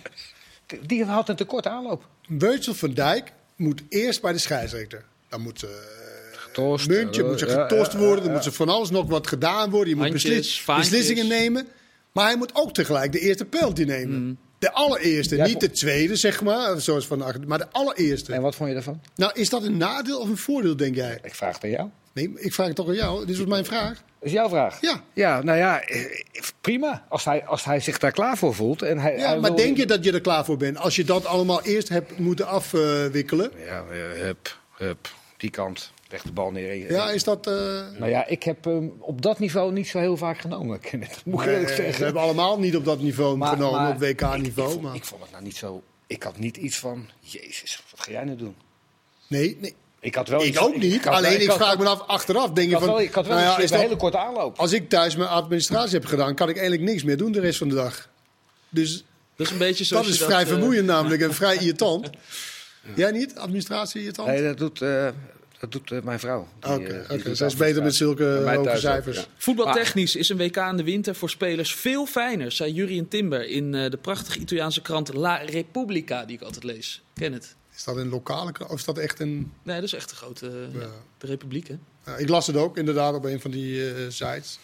Die had een tekort aanloop. Virgil van Dijk moet eerst bij de scheidsrechter. Dan moet ze... Getost, muntje, eh, moet ze ja, getost worden. Dan moet ze van alles nog wat gedaan worden. Je moet Handjes, beslis- vaantjes. beslissingen nemen. Maar hij moet ook tegelijk de eerste penalty nemen. Mm. De allereerste, Jij niet vond- de tweede, zeg maar. Zoals van, achter- maar de allereerste. En wat vond je daarvan? Nou, is dat een nadeel of een voordeel, denk jij? Ik vraag het aan jou. Nee, ik vraag het toch aan jou. Dit was mijn vraag. Dat is jouw vraag. Ja. Ja, nou ja, eh, prima. Als hij, als hij zich daar klaar voor voelt. En hij, Ja, hij maar wil- denk je dat je er klaar voor bent? Als je dat allemaal eerst hebt moeten afwikkelen. Ja, eh, hup, Hup, die kant, leg de bal neer. Ja, is dat... eh, Nou ja, ik heb hem op dat niveau niet zo heel vaak genomen. Moet ik nee, eerlijk we zeggen. hebben allemaal niet op dat niveau Maar- genomen, maar op WK-niveau. Ik, Maar... ik vond het nou niet zo. Ik had niet iets van. Jezus, wat ga jij nu doen? Nee, nee, Ik had wel ik iets ook niet. Alleen ik had- vraag me af, achteraf denk Ik je had van... wel, ik had wel nou ja, eens is een hele korte aanloop. Als ik thuis mijn administratie heb gedaan, kan ik eigenlijk niks meer doen de rest van de dag. Dus Dat is een beetje zoals dat is vrij eh, vermoeiend namelijk en vrij irritant. Jij niet? Administratie irritant? Nee, dat doet, eh, dat doet eh, mijn vrouw. Die, Oké, oké. doet zij is beter met zulke hoge ook, cijfers. ja. Voetbaltechnisch is een WK in de winter voor spelers veel fijner, zei Jurien Timber in eh, de prachtige Italiaanse krant La Repubblica, die ik altijd lees. Ken het? Is dat een lokale krant? Of is dat echt een... Nee, dat is echt een grote eh, Ja. de Republiek, hè? Ja, ik las het ook inderdaad op een van die eh, sites.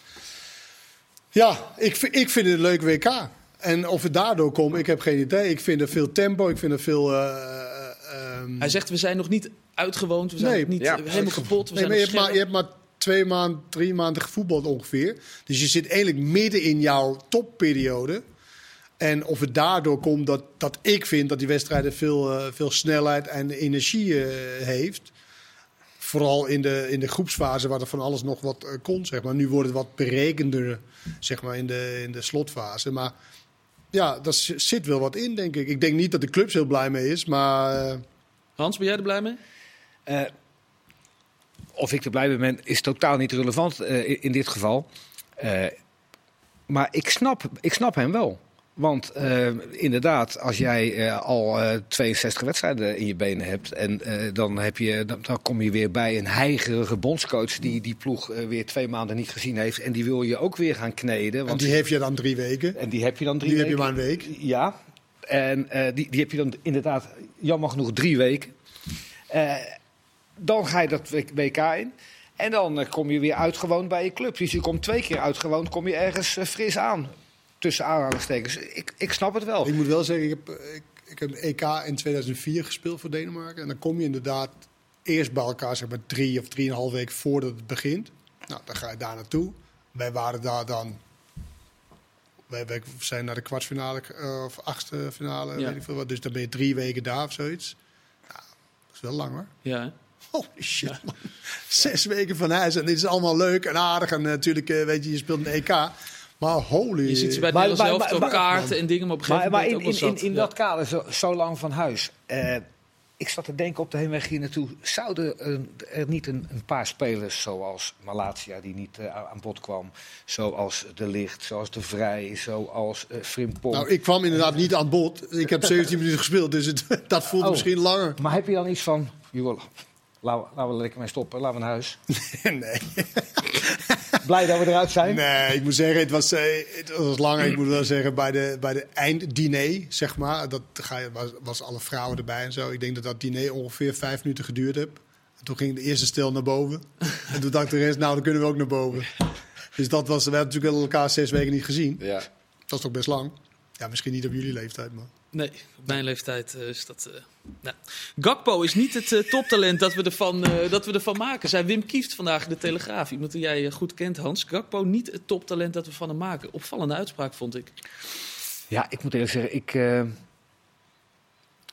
Ja, ik, vind- ik vind het een leuk WK. En of het daardoor komt, ik heb geen idee. Ik vind er veel tempo, ik vind er veel... eh, eh, ehm, Hij zegt, we zijn nog niet uitgewoond, we zijn Nee, nog niet ja, helemaal kapot. We Nee, zijn maar je hebt, maar, je hebt maar twee maanden, drie maanden gevoetbald ongeveer. Dus je zit eigenlijk midden in jouw topperiode. En of het daardoor komt dat, dat ik vind dat die wedstrijden veel, eh, veel snelheid en energie eh, heeft. Vooral in de, in de groepsfase waar er van alles nog wat eh, kon. Zeg maar. Nu wordt het wat berekender zeg maar, in, de, in de slotfase. Maar ja, daar zit wel wat in, denk ik. Ik denk niet dat de clubs heel blij mee is. Maar eh, Hans, ben jij er blij mee? Eh, of ik er blij mee ben, is totaal niet relevant eh, in, in dit geval. Eh, maar ik snap, ik snap hem wel. Want eh, inderdaad, als jij eh, al eh, 62 wedstrijden in je benen hebt... en eh, dan, heb je, dan, dan kom je weer bij een heigerige bondscoach... die die ploeg eh, weer twee maanden niet gezien heeft... en die wil je ook weer gaan kneden. en Want, die heb je dan drie weken. en die heb je dan drie Die heb je weken. maar een week. Ja, en eh, die, die heb je dan inderdaad jammer genoeg drie weken. Eh, dan ga je dat WK in. En dan eh, kom je weer uitgewoond bij je club. Dus je komt twee keer uitgewoond, kom je ergens eh, fris aan. Tussen aanhalingstekens. Ik, ik snap het wel. Ik moet wel zeggen, ik heb, eh, ik, ik heb EK in 2004 gespeeld voor Denemarken. En dan kom je inderdaad eerst bij elkaar, zeg maar drie of drieënhalf weken voordat het begint. Nou, dan ga je daar naartoe. Wij waren daar dan... Wij, wij zijn naar de kwartfinale eh, of achtste finale, Ja. weet ik veel wat. Dus dan ben je drie weken daar of zoiets. Ja, dat is wel lang hoor. Ja, hè? Holy shit, man. Zes weken van huis. En dit is allemaal leuk en aardig. En natuurlijk, eh, weet je, je speelt een EK. Maar holy... Je ziet ze bij Maar- maar- maar- kaarten en dingen, maar op een gegeven Maar, maar moment in, in, in, zat. in Ja. dat kader, zo, zo lang van huis. eh, ik zat te denken op de heenweg hier naartoe. Zouden er niet een, een paar spelers zoals Malatia, die niet eh, aan bod kwam. Zoals De Licht, zoals De Vrij, zoals eh Frimpong. Nou, ik kwam inderdaad niet aan bod. Ik heb 17 minuten gespeeld, dus het, dat voelt Oh. misschien langer. Maar heb je dan iets van, joh, laten we, laten we er lekker mee stoppen, laten we naar huis. nee. Blij dat we eruit zijn. nee, ik moet zeggen, het was, eh, het was langer. Ik moet wel zeggen, bij de, bij de einddiner, zeg maar, dat ga je, was, was alle vrouwen erbij en zo. Ik denk dat dat diner ongeveer vijf minuten geduurd heeft. En toen ging de eerste stel naar boven. en toen dacht ik de rest, nou, dan kunnen we ook naar boven. Dus dat was, we hebben natuurlijk elkaar zes weken niet gezien. Ja. Dat is toch best lang. Ja, misschien niet op jullie leeftijd, maar... Nee, op mijn leeftijd eh, is dat... eh, nou. Gakpo is niet het eh, toptalent dat we, ervan, dat we ervan maken. Zei Wim Kieft vandaag in de Telegraaf. Iemand die jij goed kent, Hans. Gakpo niet het toptalent dat we van hem maken. Opvallende uitspraak, vond ik. Ja, ik moet eerlijk zeggen, ik,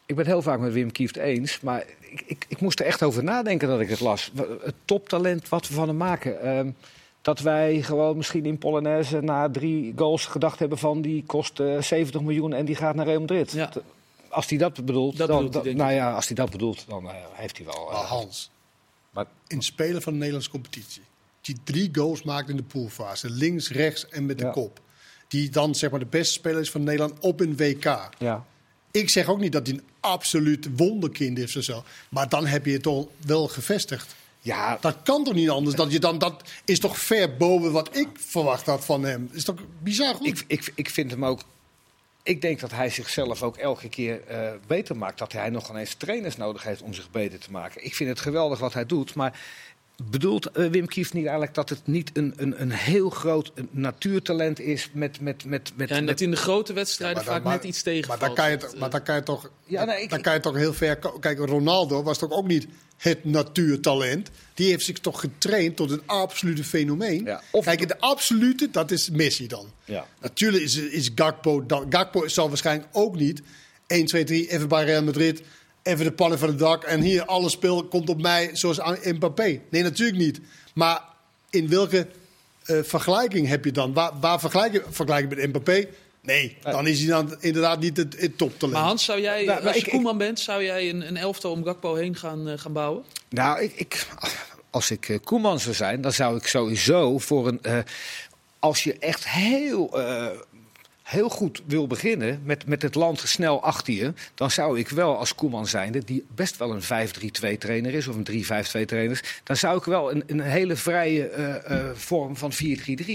ik ben heel vaak met Wim Kieft eens. Maar ik, ik, ik moest er echt over nadenken dat ik het las. Het toptalent wat we van hem maken. Dat wij gewoon misschien in Polonaise na drie goals gedacht hebben van... die kost eh, 70 miljoen en die gaat naar Real Madrid. Ja. Als hij dat bedoelt, Dat dan, bedoelt hij, dan- denk nou ja, als hij dat bedoelt, dan eh, heeft hij wel... eh, Maar Hans, maar, in spelen van de Nederlandse competitie. Die drie goals maakt in de poolfase. Links, rechts en met de Ja. kop. Die dan zeg maar de beste speler is van Nederland op een WK. ja. Ik zeg ook niet dat hij een absoluut wonderkind is of zo. Maar dan heb je het toch wel gevestigd. Ja, Dat kan toch niet anders? Dat, je dan, dat is toch ver boven wat ik verwacht had van hem. Is toch bizar goed? Ik, ik, ik vind hem ook. Ik denk dat hij zichzelf ook elke keer eh, beter maakt. Dat hij nog ineens trainers nodig heeft om zich beter te maken. Ik vind het geweldig wat hij doet. Maar bedoelt eh, Wim Kieft niet eigenlijk dat het niet een, een, een heel groot eh, natuurtalent is met. met, met, met, Ja, en met dat in de grote wedstrijden dan- vaak maar- net iets tegen. Maar dan kan je, het- maar dan kan je toch, Ja, nee, ik- dan kan je toch heel ver. Kijk, Ronaldo was toch ook niet het natuurtalent. Die heeft zich toch getraind tot een absolute fenomeen. Ja, of- Kijk, de absolute, dat is Messi dan. Ja. Natuurlijk is, is Gakpo, dan, Gakpo zal waarschijnlijk ook niet 1, 2, 3 even bij Real Madrid even de pannen van het dak en hier alle speel komt op mij zoals aan Mbappé. Nee, natuurlijk niet. Maar in welke eh, vergelijking heb je dan? Waar, waar vergelijk, je, vergelijk je met Mbappé? Nee, dan is hij dan inderdaad niet het, het toptalent. Maar Hans, zou jij, Nou, maar als je ik- Koeman bent, zou jij een, een elftal om Gakpo heen gaan, eh, gaan bouwen? Nou, ik, ik, als ik eh, Koeman zou zijn, dan zou ik sowieso voor een. eh, als je echt heel. Heel goed wil beginnen met, met het land snel achter je, dan zou ik wel als Koeman zijnde, die best wel een 5-3-2 trainer is of een 3-5-2 trainer is, dan zou ik wel een, een hele vrije eh, eh, vorm van 4-3-3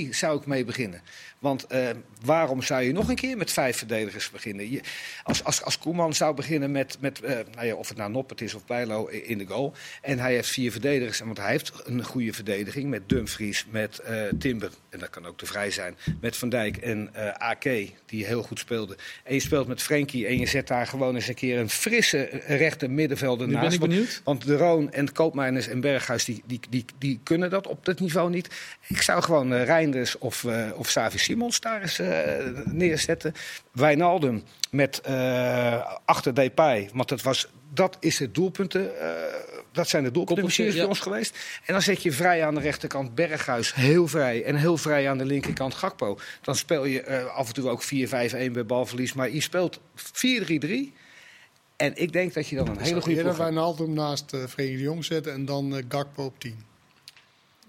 zou ik mee beginnen. Want eh, waarom zou je nog een keer met vijf verdedigers beginnen? Je, als, als, als Koeman zou beginnen met, met eh, nou ja, of het nou Noppert is of Bijlo in de goal. En hij heeft vier verdedigers, en want hij heeft een goede verdediging met Dumfries, met eh, Timber, en dat kan ook de Vrij zijn, met Van Dijk en AK, die heel goed speelde. En je speelt met Frenkie en je zet daar gewoon eens een keer een frisse rechte middenvelder Nu ben naast. ik Want- benieuwd. want de Roon en Koopmeiners en Berghuis die, die, die, die kunnen dat op dat niveau niet. Ik zou gewoon Reinders of, of Savi Simons daar eens eh, neerzetten. Wijnaldum met eh, achter Depay. Want dat, was, dat is het doelpunten. eh, dat zijn de bij ja. ons geweest. En dan zet je vrij aan de rechterkant Berghuis, heel vrij. En heel vrij aan de linkerkant Gakpo. Dan speel je eh, af en toe ook 4-5-1 bij balverlies. Maar je speelt 4-3-3. En ik denk dat je dan een hele goede Eerder. Wijnaldum naast uh, Frenkie de Jong zetten en dan Gakpo op 10.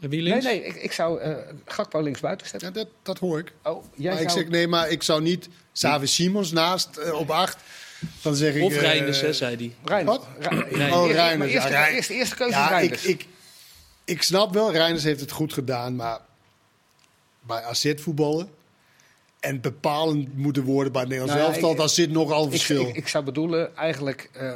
Wie Nee, links? nee, ik, ik zou eh Gakpo links buiten zetten. Ja, dat, dat hoor ik. Oh, jij Maar ik zou... zeg, nee, maar ik zou niet Savi Simons naast eh, op 8. Dan zeg ik... Of eh, Reinders, hè, zei hij. Reinders. Wat? Oh, Eerste- Reinders, maar Eerste, ja, eerste, eerste keuze is Ja, ik, Reinders. ik, ik snap wel, Reinders heeft het goed gedaan, maar bij AZ voetballen en bepalend moeten worden bij het Nederlands Nou ja, elftal, ik- daar zit nogal ik, verschil. ik, ik zou bedoelen, eigenlijk eh,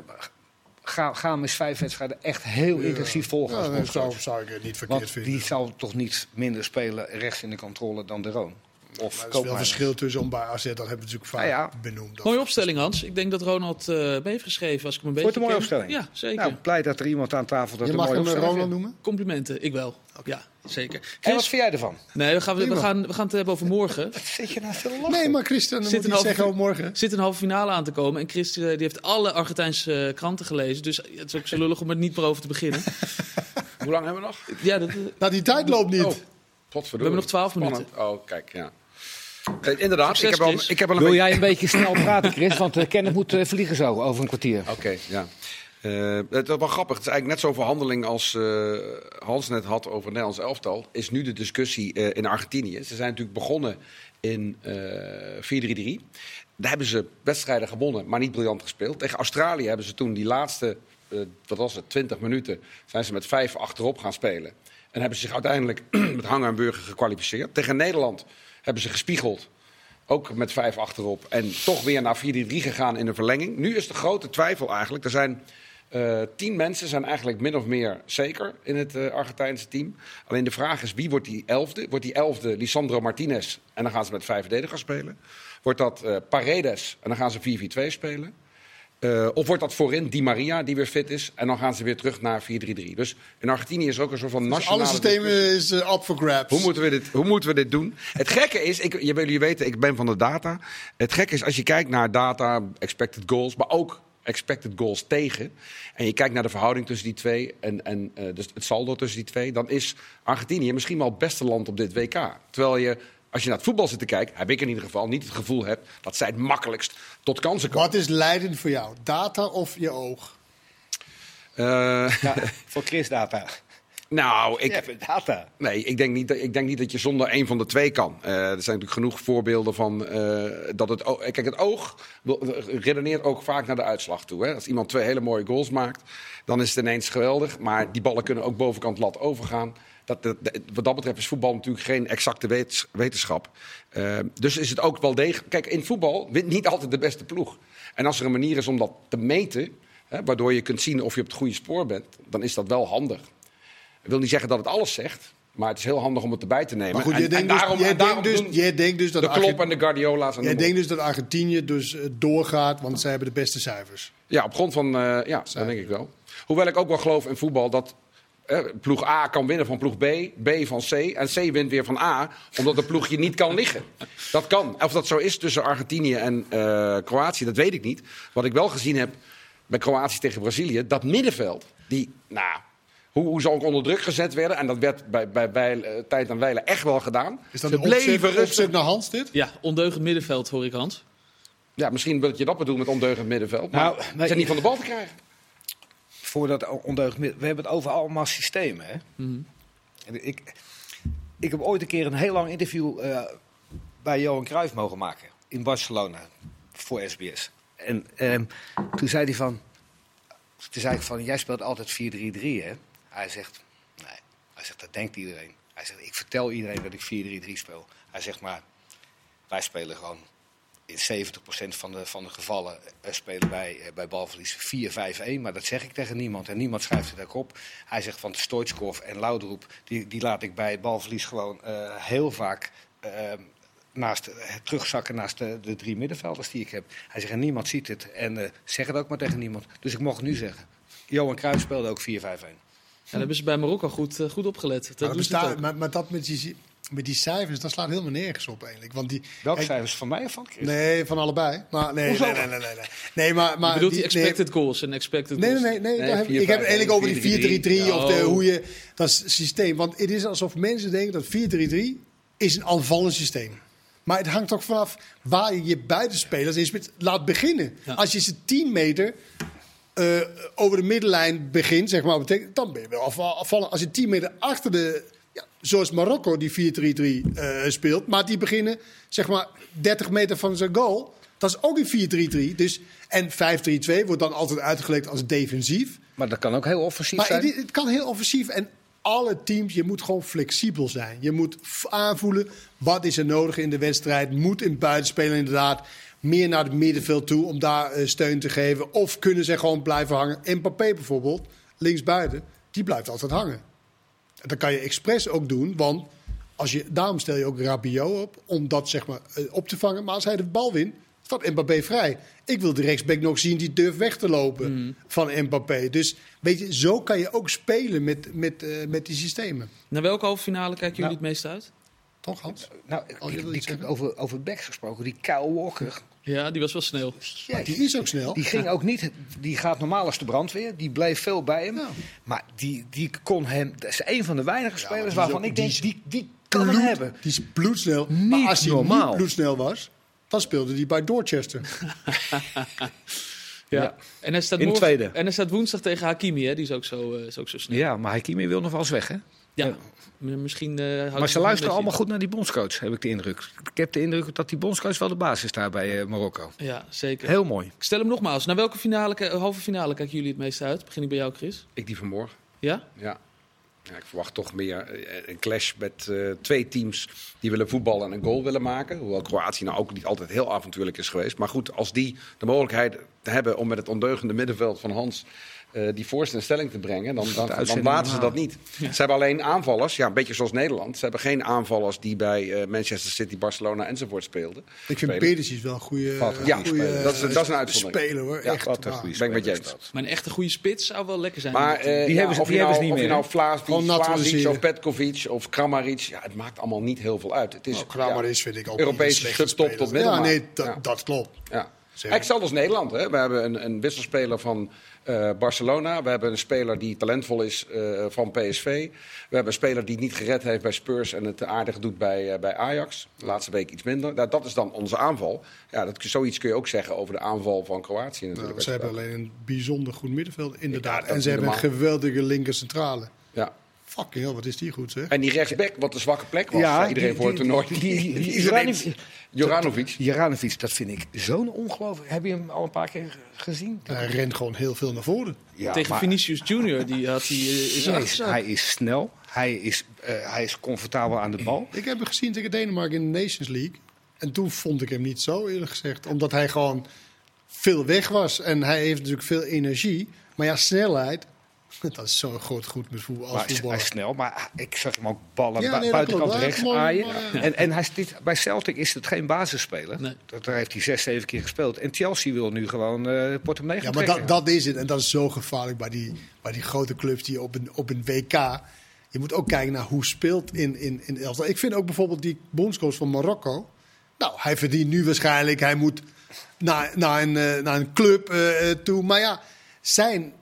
ga, ga hem eens vijf wedstrijden echt heel intensief volgen. ja, dat zou, zou ik niet verkeerd Want vinden. die zal toch niet minder spelen rechts in de controle dan de Roon? Of Maar er is wel verschil tussen om bij AZ, dat hebben we natuurlijk vaak Ah, ja. benoemd. Dat- Mooie opstelling, Hans. Ik denk dat Ronald eh mee heeft geschreven, als ik hem een beetje Wordt een mooie ken. opstelling. Ja, zeker. Nou, blij dat er iemand aan tafel dat Je een mag mooie hem eh, Ronald noemen? Complimenten, ik wel. Ja, zeker. En wat vind jij ervan? nee, we gaan, we, Prima. gaan, we gaan het hebben over morgen. Zit je nou veel lachen? Nee, maar Christian, dan Zit moet een halve- zeggen over morgen. Er zit een halve finale aan te komen. En Chris eh, die heeft alle Argentijnse kranten gelezen. Dus het is ook zo lullig om er niet meer over te beginnen. Hoe lang hebben we nog? Ja, dat, Nou, die tijd loopt niet. Oh. We hebben nog 12 Spannend. Oh, kijk, ja. Eh, inderdaad, ik heb, al, ik heb al een Wil beetje... jij een beetje snel praten, Chris? Want uh, Kenneth moet eh, vliegen zo over een kwartier. Oké, ja. Eh, het is wel grappig. Het is eigenlijk net zo'n verhandeling als eh, Hans net had over het Nederlands elftal. Is nu de discussie eh, in Argentinië. Ze zijn natuurlijk begonnen in eh 4-3-3. Daar hebben ze wedstrijden gewonnen, maar niet briljant gespeeld. Tegen Australië hebben ze toen die laatste, eh, wat was het, 20 minuten, zijn ze met vijf achterop gaan spelen. En hebben ze zich uiteindelijk met hangen en burger gekwalificeerd. Tegen Nederland hebben ze gespiegeld. Ook met vijf achterop. En toch weer naar 4-3 gegaan in de verlenging. Nu is de grote twijfel eigenlijk. Er zijn eh, tien mensen zijn eigenlijk min of meer zeker in het eh, Argentijnse team. Alleen de vraag is wie wordt die elfde? Wordt die elfde Lisandro Martinez en dan gaan ze met vijf verdedigers spelen? Wordt dat eh, Paredes en dan gaan ze 4-4-2 spelen? Eh, of wordt dat voorin Di Maria die weer fit is en dan gaan ze weer terug naar 4-3-3? Dus in Argentinië is ook een soort van Dus nationale alle systemen is eh, up for grabs. Hoe moeten, we dit, hoe moeten we dit doen? Het gekke is, ik, je, jullie weten, ik ben van de data. Het gekke is, als je kijkt naar data, expected goals, maar ook expected goals tegen. En je kijkt naar de verhouding tussen die twee en, en eh, dus het saldo tussen die twee. Dan is Argentinië misschien wel het beste land op dit WK. Terwijl je, als je naar het voetbal zit te kijken, heb ik in ieder geval niet het gevoel hebt dat zij het makkelijkst tot kansen komen. Wat is leidend voor jou? Data of je oog? Eh, Ja, voor Chris data. nou, ik, Ja, voor data. Nee, ik denk, niet, dat- ik denk niet dat je zonder een van de twee kan. Eh, er zijn natuurlijk genoeg voorbeelden van eh, dat het oog. Kijk, het oog redeneert ook vaak naar de uitslag toe. Hè? Als iemand twee hele mooie goals maakt, dan is het ineens geweldig. Maar die ballen kunnen ook bovenkant lat overgaan. Dat, wat dat betreft is voetbal natuurlijk geen exacte wetens- wetenschap. Eh, dus is het ook wel degelijk. Kijk, in voetbal wint niet altijd de beste ploeg. En als er een manier is om dat te meten, hè, waardoor je kunt zien of je op het goede spoor bent, dan is dat wel handig. Ik wil niet zeggen dat het alles zegt, maar het is heel handig om het erbij te nemen. Maar goed, En- jij en denkt dus, daarom- jij denkt dus, jij denkt dus dat de Klopp Argent- en de Guardiola's en jij de denkt dus dat Argentinië dus eh, doorgaat, want zij hebben de beste cijfers. Ja, op grond van, eh, ja, dat denk ik wel. Hoewel ik ook wel geloof in voetbal dat ploeg A kan winnen van ploeg B, B van C en C wint weer van A, omdat de ploegje niet kan liggen. Dat kan. Of dat zo is tussen Argentinië en eh, Kroatië, dat weet ik niet. Wat ik wel gezien heb bij Kroatië tegen Brazilië, dat middenveld, die, nou, hoe, hoe ze ook onder druk gezet werden. En dat werd bij, bij, bij eh, tijd en wijle echt wel gedaan. Is dat ze een opzet, bleven rustig. opzet naar Hans dit? Ja, ondeugend middenveld hoor ik Hans. Ja, misschien dat je dat bedoelt met ondeugend middenveld. Maar Nou, ze zijn niet van de bal te krijgen. Voor dat ondeugend We hebben het over allemaal systemen. Hè? Mhm. En ik, ik heb ooit een keer een heel lang interview eh, bij Johan Cruijff mogen maken. In Barcelona. Voor SBS. En ehm, toen zei hij van... Toen zei ik van, jij speelt altijd 4-3-3 hè? Hij zegt, nee. Hij zegt, dat denkt iedereen. Hij zegt, ik vertel iedereen dat ik 4-3-3 speel. Hij zegt, maar wij spelen gewoon... In 70% van de, van de gevallen eh, spelen wij eh, bij balverlies 4-5-1. Maar dat zeg ik tegen niemand. En niemand schrijft het ook op. Hij zegt van Stoitskov en Laudroep... Die, die laat ik bij balverlies gewoon eh, heel vaak... eh, naast, terugzakken naast de, de drie middenvelders die ik heb. Hij zegt, en niemand ziet het. En eh, zeg het ook maar tegen niemand. Dus ik mocht nu zeggen. Johan Cruijff speelde ook 4-5-1. En daar hebben ze bij Marokko goed, goed opgelet. Dat Maar, doen dat ze het bestaat- ook. maar, maar dat met die, met die cijfers, dat slaat helemaal nergens op eigenlijk. Want die, Welke cijfers van mij of van Chris? Nee, van allebei. Maar nee, nee, nee, nee, nee, nee. Nee, maar, maar Je bedoelt die nee, expected goals en expected Nee, goals. nee, nee. nee, Nee, heb- 4-5-1, ik heb het eigenlijk over die 4-3-3 of de, Oh. hoe je dat systeem. Want het is alsof mensen denken dat 4-3-3 is een aanvallend systeem. Maar het hangt toch vanaf waar je je buitenspelers is met laat beginnen. Ja. Als je ze 10 meter eh, over de middenlijn begint, zeg maar, betekent, dan ben je wel afval- afvallen. Als je 10 meter achter de, ja, zoals Marokko die 4-3-3 eh, speelt, maar die beginnen zeg maar 30 meter van zijn goal, dat is ook een 4-3-3. Dus, en 5-3-2 wordt dan altijd uitgelegd als defensief. Maar dat kan ook heel offensief Maar zijn. het, het kan heel offensief. En alle teams, je moet gewoon flexibel zijn. Je moet aanvoelen wat is er nodig in de wedstrijd. Moet in buitenspelen inderdaad meer naar het middenveld toe om daar eh, steun te geven. Of kunnen ze gewoon blijven hangen. Mbappé bijvoorbeeld, linksbuiten, die blijft altijd hangen. Dat kan je expres ook doen, want als je, daarom stel je ook Rabiot op om dat zeg maar, eh, op te vangen. Maar als hij de bal wint, staat Mbappé vrij. Ik wil de rechtsback nog zien die durft weg te lopen van Mbappé. Dus weet je, zo kan je ook spelen met, met, eh, met die systemen. Naar welke halve finale kijken jullie Nou. het meest uit? Toch Hans? Nou, Oh, ik, ik heb over, over backs gesproken. Die Kyle Walker. Ja, die was wel snel. Maar die is ook snel. Die ging ook niet. Die gaat normaal als de brandweer. Die bleef veel bij hem. Ja. Maar die, die kon hem. Dat is een van de weinige spelers waarvan ook- ik denk. Die, die kan hem hebben. Die is bloedsnel. Niet maar als hij normaal. niet bloedsnel was, dan speelde hij bij Dorchester. Ja. Ja. En, hij staat In morgen- tweede. en hij staat woensdag tegen Hakimi, hè? die is ook zo, eh, is ook zo snel. Ja, maar Hakimi wil nog wel eens weg, hè? Ja. Ja. M- Misschien, eh, houdt Maar ze luisteren beetje- allemaal goed naar die bondscoach, heb ik de indruk. Ik heb de indruk dat die bondscoach wel de basis is daar bij eh, Marokko. Ja, zeker. Heel mooi. Ik stel hem nogmaals. Naar welke finale, halve finale kijken jullie het meest uit? Begin ik bij jou, Chris? Ik die vanmorgen. Ja? Ja. ja. Ik verwacht toch meer eh, een clash met eh, twee teams die willen voetballen en een goal willen maken. Hoewel Kroatië nou ook niet altijd heel avontuurlijk is geweest. Maar goed, als die de mogelijkheid hebben om met het ondeugende middenveld van Hans eh, die voorste in stelling te brengen, dan, dan, dan laten ze dat normaal. niet. Ze hebben alleen aanvallers, ja, een beetje zoals Nederland. Ze hebben geen aanvallers die bij eh, Manchester City, Barcelona enzovoort speelden. Ik vind. Perisic wel een goede, Ja, goede speler. Dat is- dat is een eh, uitzondering. speler hoor. Ja, Echt Wat een goede Ben ik met je eens. dat. Maar een echte goede spits zou wel lekker zijn. Maar Die ja, hebben ze- of die je hebben nou, ze niet of je meer, nou naturaliseren. of Petkovic of Kramaric, ja, het maakt allemaal niet heel veel uit. Het is Nou, Kramer is vind ik ook Europese tot middenmaat. Ja, nee, dat, dat klopt. Ja. Eigenlijk hetzelfde als Nederland. Hè. We hebben een, een wisselspeler van eh, Barcelona. We hebben een speler die talentvol is eh, van PSV. We hebben een speler die het niet gered heeft bij Spurs en het aardig doet bij, eh, bij Ajax. De laatste week iets minder. Nou, dat is dan onze aanval. Ja, dat, zoiets kun je ook zeggen over de aanval van Kroatië natuurlijk. Nou, ze hebben alleen een bijzonder goed middenveld, inderdaad. Ja, en ze hebben een geweldige linker centrale. Ja. Fucking hell, wat is die goed zeg. En die rechtsback, wat de zwakke plek was Ja, voor iedereen die- voor het die- toernooi. is Joranovic- Joranovic. Dat vind ik zo'n ongelooflijk. Heb je hem al een paar keer gezien? Hij rent gewoon heel veel naar voren. Ja, Tegen maar- Vinicius Junior, die had hij eh, achterzak. hij is snel, hij is, eh, hij is comfortabel aan de bal. Ik heb hem gezien tegen Denemarken in de Nations League. En toen vond ik hem niet zo, eerlijk gezegd. Omdat hij gewoon veel weg was. En hij heeft natuurlijk veel energie. Maar ja, snelheid, dat is zo groot goed met voetbal. Als Maar hij is, hij voetballer. is snel, maar ik zag hem ook ballen Ja, nee, buitenkant klopt. Rechts mooi, aaien. maar, ja. En, en hij is bij Celtic is het geen basisspeler. Nee. Dat, daar heeft hij zes, zeven keer gespeeld. En Chelsea wil nu gewoon eh portemonnee Ja, gaan maar trekken. dat, dat is het. En dat is zo gevaarlijk bij die, bij die grote clubs die op een, op een WK. Je moet ook kijken naar hoe speelt in, in, in elftal. Ik vind ook bijvoorbeeld die bondscoach van Marokko. Nou, hij verdient nu waarschijnlijk. Hij moet naar, naar, een, eh, naar een club eh, toe. Maar ja, zijn,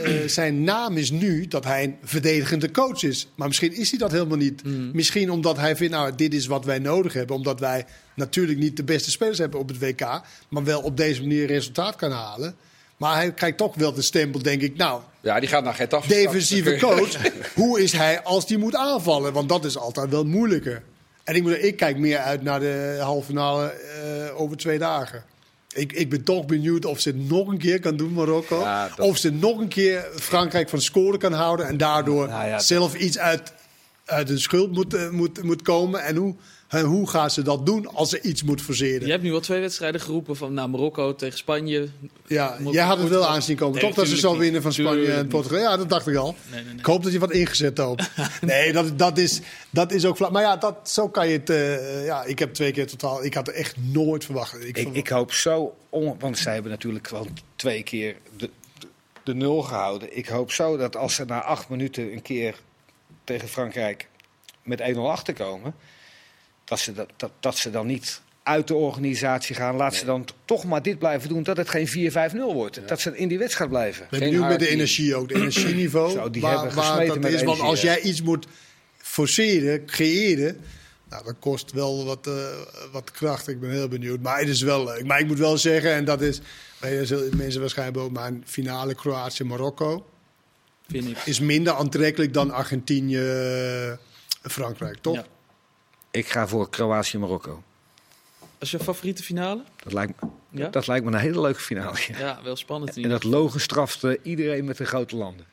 eh, zijn naam is nu dat hij een verdedigende coach is. Maar misschien is hij dat helemaal niet. Misschien omdat hij vindt, nou, dit is wat wij nodig hebben. Omdat wij natuurlijk niet de beste spelers hebben op het WK. Maar wel op deze manier resultaat kan halen. Maar hij krijgt toch wel de stempel, denk ik. Nou, Ja, die gaat naar Getafe. defensieve coach. Hoe is hij als hij moet aanvallen? Want dat is altijd wel moeilijker. En ik, moet, ik kijk meer uit naar de halve finale eh, over twee dagen. Ik, ik ben toch benieuwd of ze het nog een keer kan doen, Marokko. Ja, dat- Of ze nog een keer Frankrijk van scoren kan houden. En daardoor Nou ja, zelf iets uit, uit hun schuld moet, eh, moet, moet komen. En hoe, hoe gaan ze dat doen als ze iets moet forceren? Je hebt nu al twee wedstrijden geroepen van nou, Marokko tegen Spanje. Ja, jij had het wel aanzien komen, Nee, toch? Dat ze zo winnen van Spanje en. Portugal. Ja, dat dacht ik al. Nee, nee, nee. Ik hoop dat je wat ingezet hebt. nee, dat, dat, is, dat is ook flauw. Maar ja, dat, zo kan je het... eh, ja, ik heb twee keer totaal... Ik had er echt nooit verwacht. Ik, Ik, hoop zo, on- want zij hebben natuurlijk wel twee keer de, de, de nul gehouden. Ik hoop zo dat als ze na acht minuten een keer tegen Frankrijk met 1-0 achterkomen, dat ze, dat, dat, dat ze dan niet uit de organisatie gaan. Laat ze dan toch maar dit blijven doen, dat het geen 4-5-0 wordt. Dat ze in die wedstrijd blijven. Ik ben benieuwd met de energie ook. Het energieniveau. Zo, die waar, hebben waar dat met is. Want energie, als jij iets moet forceren, creëren... Nou, dat kost wel wat, eh, wat kracht. Ik ben heel benieuwd. Maar het is wel leuk. Maar ik moet wel zeggen, en dat is... Mensen waarschijnlijk ook, maar een finale Kroatië-Marokko... Vind ik. is minder aantrekkelijk dan Argentinië-Frankrijk, toch? Ja. Ik ga voor Kroatië-Marokko. Als je favoriete finale? Dat lijkt, me- Ja? dat lijkt me een hele leuke finale. ja. Ja, wel spannend. En dat logen straft eh, iedereen met de grote landen.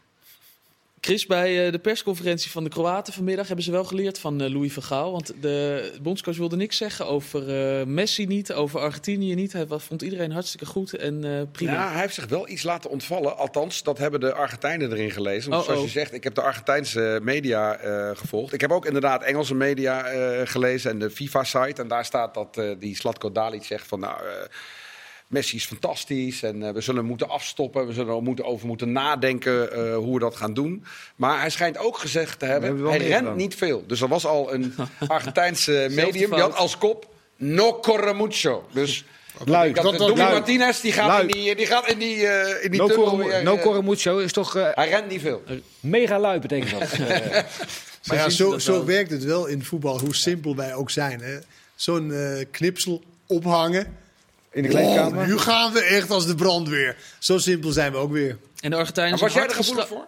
Chris, bij eh, de persconferentie van de Kroaten vanmiddag hebben ze wel geleerd van eh, Louis van Gaal. Want de bondscoach wilde niks zeggen over eh, Messi niet, over Argentinië niet. Hij vond iedereen hartstikke goed en prima. Ja, hij heeft zich wel iets laten ontvallen. Althans, dat hebben de Argentijnen erin gelezen. Want Oh, zoals oh. je zegt, ik heb de Argentijnse media gevolgd. Ik heb ook inderdaad Engelse media gelezen en de FIFA-site. En daar staat dat die Slatko Dalic zegt van... nou. Messi is fantastisch en eh, we zullen hem moeten afstoppen. We zullen er moeten, over moeten nadenken eh, hoe we dat gaan doen. Maar hij schijnt ook gezegd te hebben, hij rent niet veel. Dus er was al een Argentijnse medium, die had als kop... No corre mucho. Dus had, Dat- dat-. Martinez die gaat in die, die, gaat in die, eh, in die No, tunnel no Corremucho is toch eh, Hij rent niet veel. mega lui betekent dat. Maar ja, zo, dat zo wel. werkt het wel in voetbal, hoe simpel wij ook zijn. hè. Zo'n eh, knipsel ophangen. In de Oh, kleedkamer. nu gaan we echt als de brandweer. Zo simpel zijn we ook weer. En de Argentijnen Maar was zijn jij er gevoelig voor?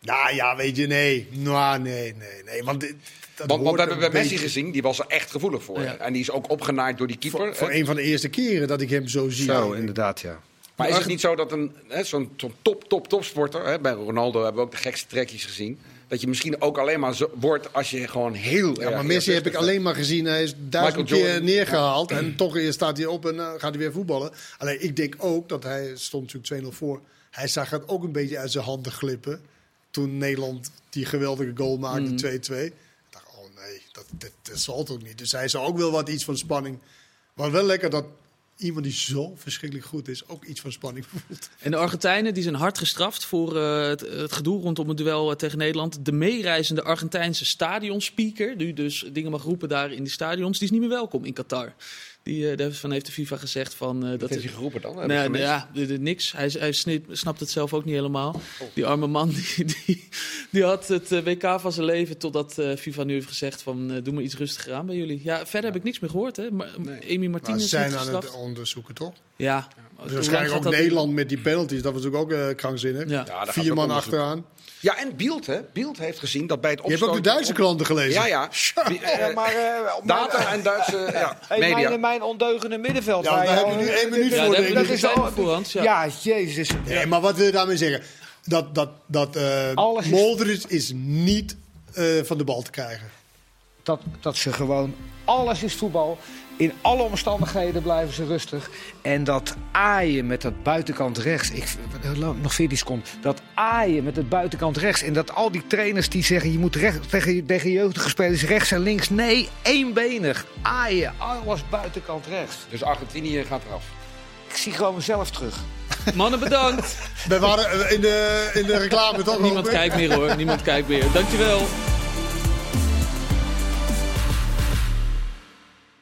Nou ja, weet je, nee. Nou, nee, nee, nee. Want, dit, dat Want, want hoort we hebben bij Messi beetje gezien, die was er echt gevoelig voor. Ja. En die is ook opgenaaid door die keeper. Voor, een van de eerste keren dat ik hem zo zie. Zo, inderdaad, ja. maar is het niet zo dat een, hè, zo'n zo'n top, top, topsporter... Hè, bij Ronaldo hebben we ook de gekste trekjes gezien... dat je misschien ook alleen maar zo, wordt als je gewoon heel Ja, maar Messi heb ik alleen maar gezien. Hij is duizend keer neergehaald. En toch staat hij op en eh, gaat hij weer voetballen. Alleen ik denk ook dat hij stond natuurlijk 2-0 voor. Hij zag het ook een beetje uit zijn handen glippen. Toen Nederland die geweldige goal maakte, 2-2. Ik dacht, oh nee, dat, dat, dat zal toch niet. Dus hij zou ook wel wat iets van spanning. Maar wel lekker dat iemand die zo verschrikkelijk goed is, ook iets van spanning voelt. En de Argentijnen die zijn hard gestraft voor eh, het, gedoe rondom het duel eh, tegen Nederland. De meereizende Argentijnse stadionspeaker, die dus dingen mag roepen daar in die stadions, die is niet meer welkom in Qatar. Die, eh, daarvan heeft de FIFA gezegd van... eh, Dat dat heeft hij geroepen dan? Nee, gemist? ja, de- de- niks. Hij, hij snip- snapt het zelf ook niet helemaal. Die arme man die, die, die had het eh, WK van zijn leven totdat eh, FIFA nu heeft gezegd van eh, doe maar iets rustiger aan bij jullie. Ja, verder heb ik niks meer gehoord. Hè. Maar, Amy Maar Martinez ze zijn is aan het onderzoeken, toch? Ja. Dus Hoe lang waarschijnlijk ook Nederland met die penalties. Dat was natuurlijk ook eh, krankzinnig. Ja. Ja, Vier man achteraan. Ja, en Beeld, hè? Beeld heeft gezien dat bij het Je hebt ook de opstoten- Duitse kranten gelezen. Ja, ja. Eh, maar, eh, mijn- Data en Duitse ja, Hey, media. Mijn, mijn ondeugende middenveld. Ja, daar je heb je nu één minuut Ja, voor, je Dat is al- voor, Hans, ja. Ja, jezus. Nee, maar wat wil je daarmee zeggen? Dat, dat, dat eh Alles is- is niet eh, van de bal te krijgen. Dat, dat ze gewoon... Alles is voetbal. In alle omstandigheden blijven ze rustig. En dat aaien met dat buitenkant rechts. Ik, nog 14 seconden. Dat aaien met het buitenkant rechts. En dat al die trainers die zeggen... je moet recht, tegen, tegen jeugdige spelers rechts en links. Nee, eenbenig. Aaien. Alles buitenkant rechts. Dus Argentinië gaat eraf. Ik zie gewoon mezelf terug. Mannen, bedankt. We waren in de, in de reclame toch? Niemand kijkt meer hoor. Niemand kijkt meer. Dankjewel.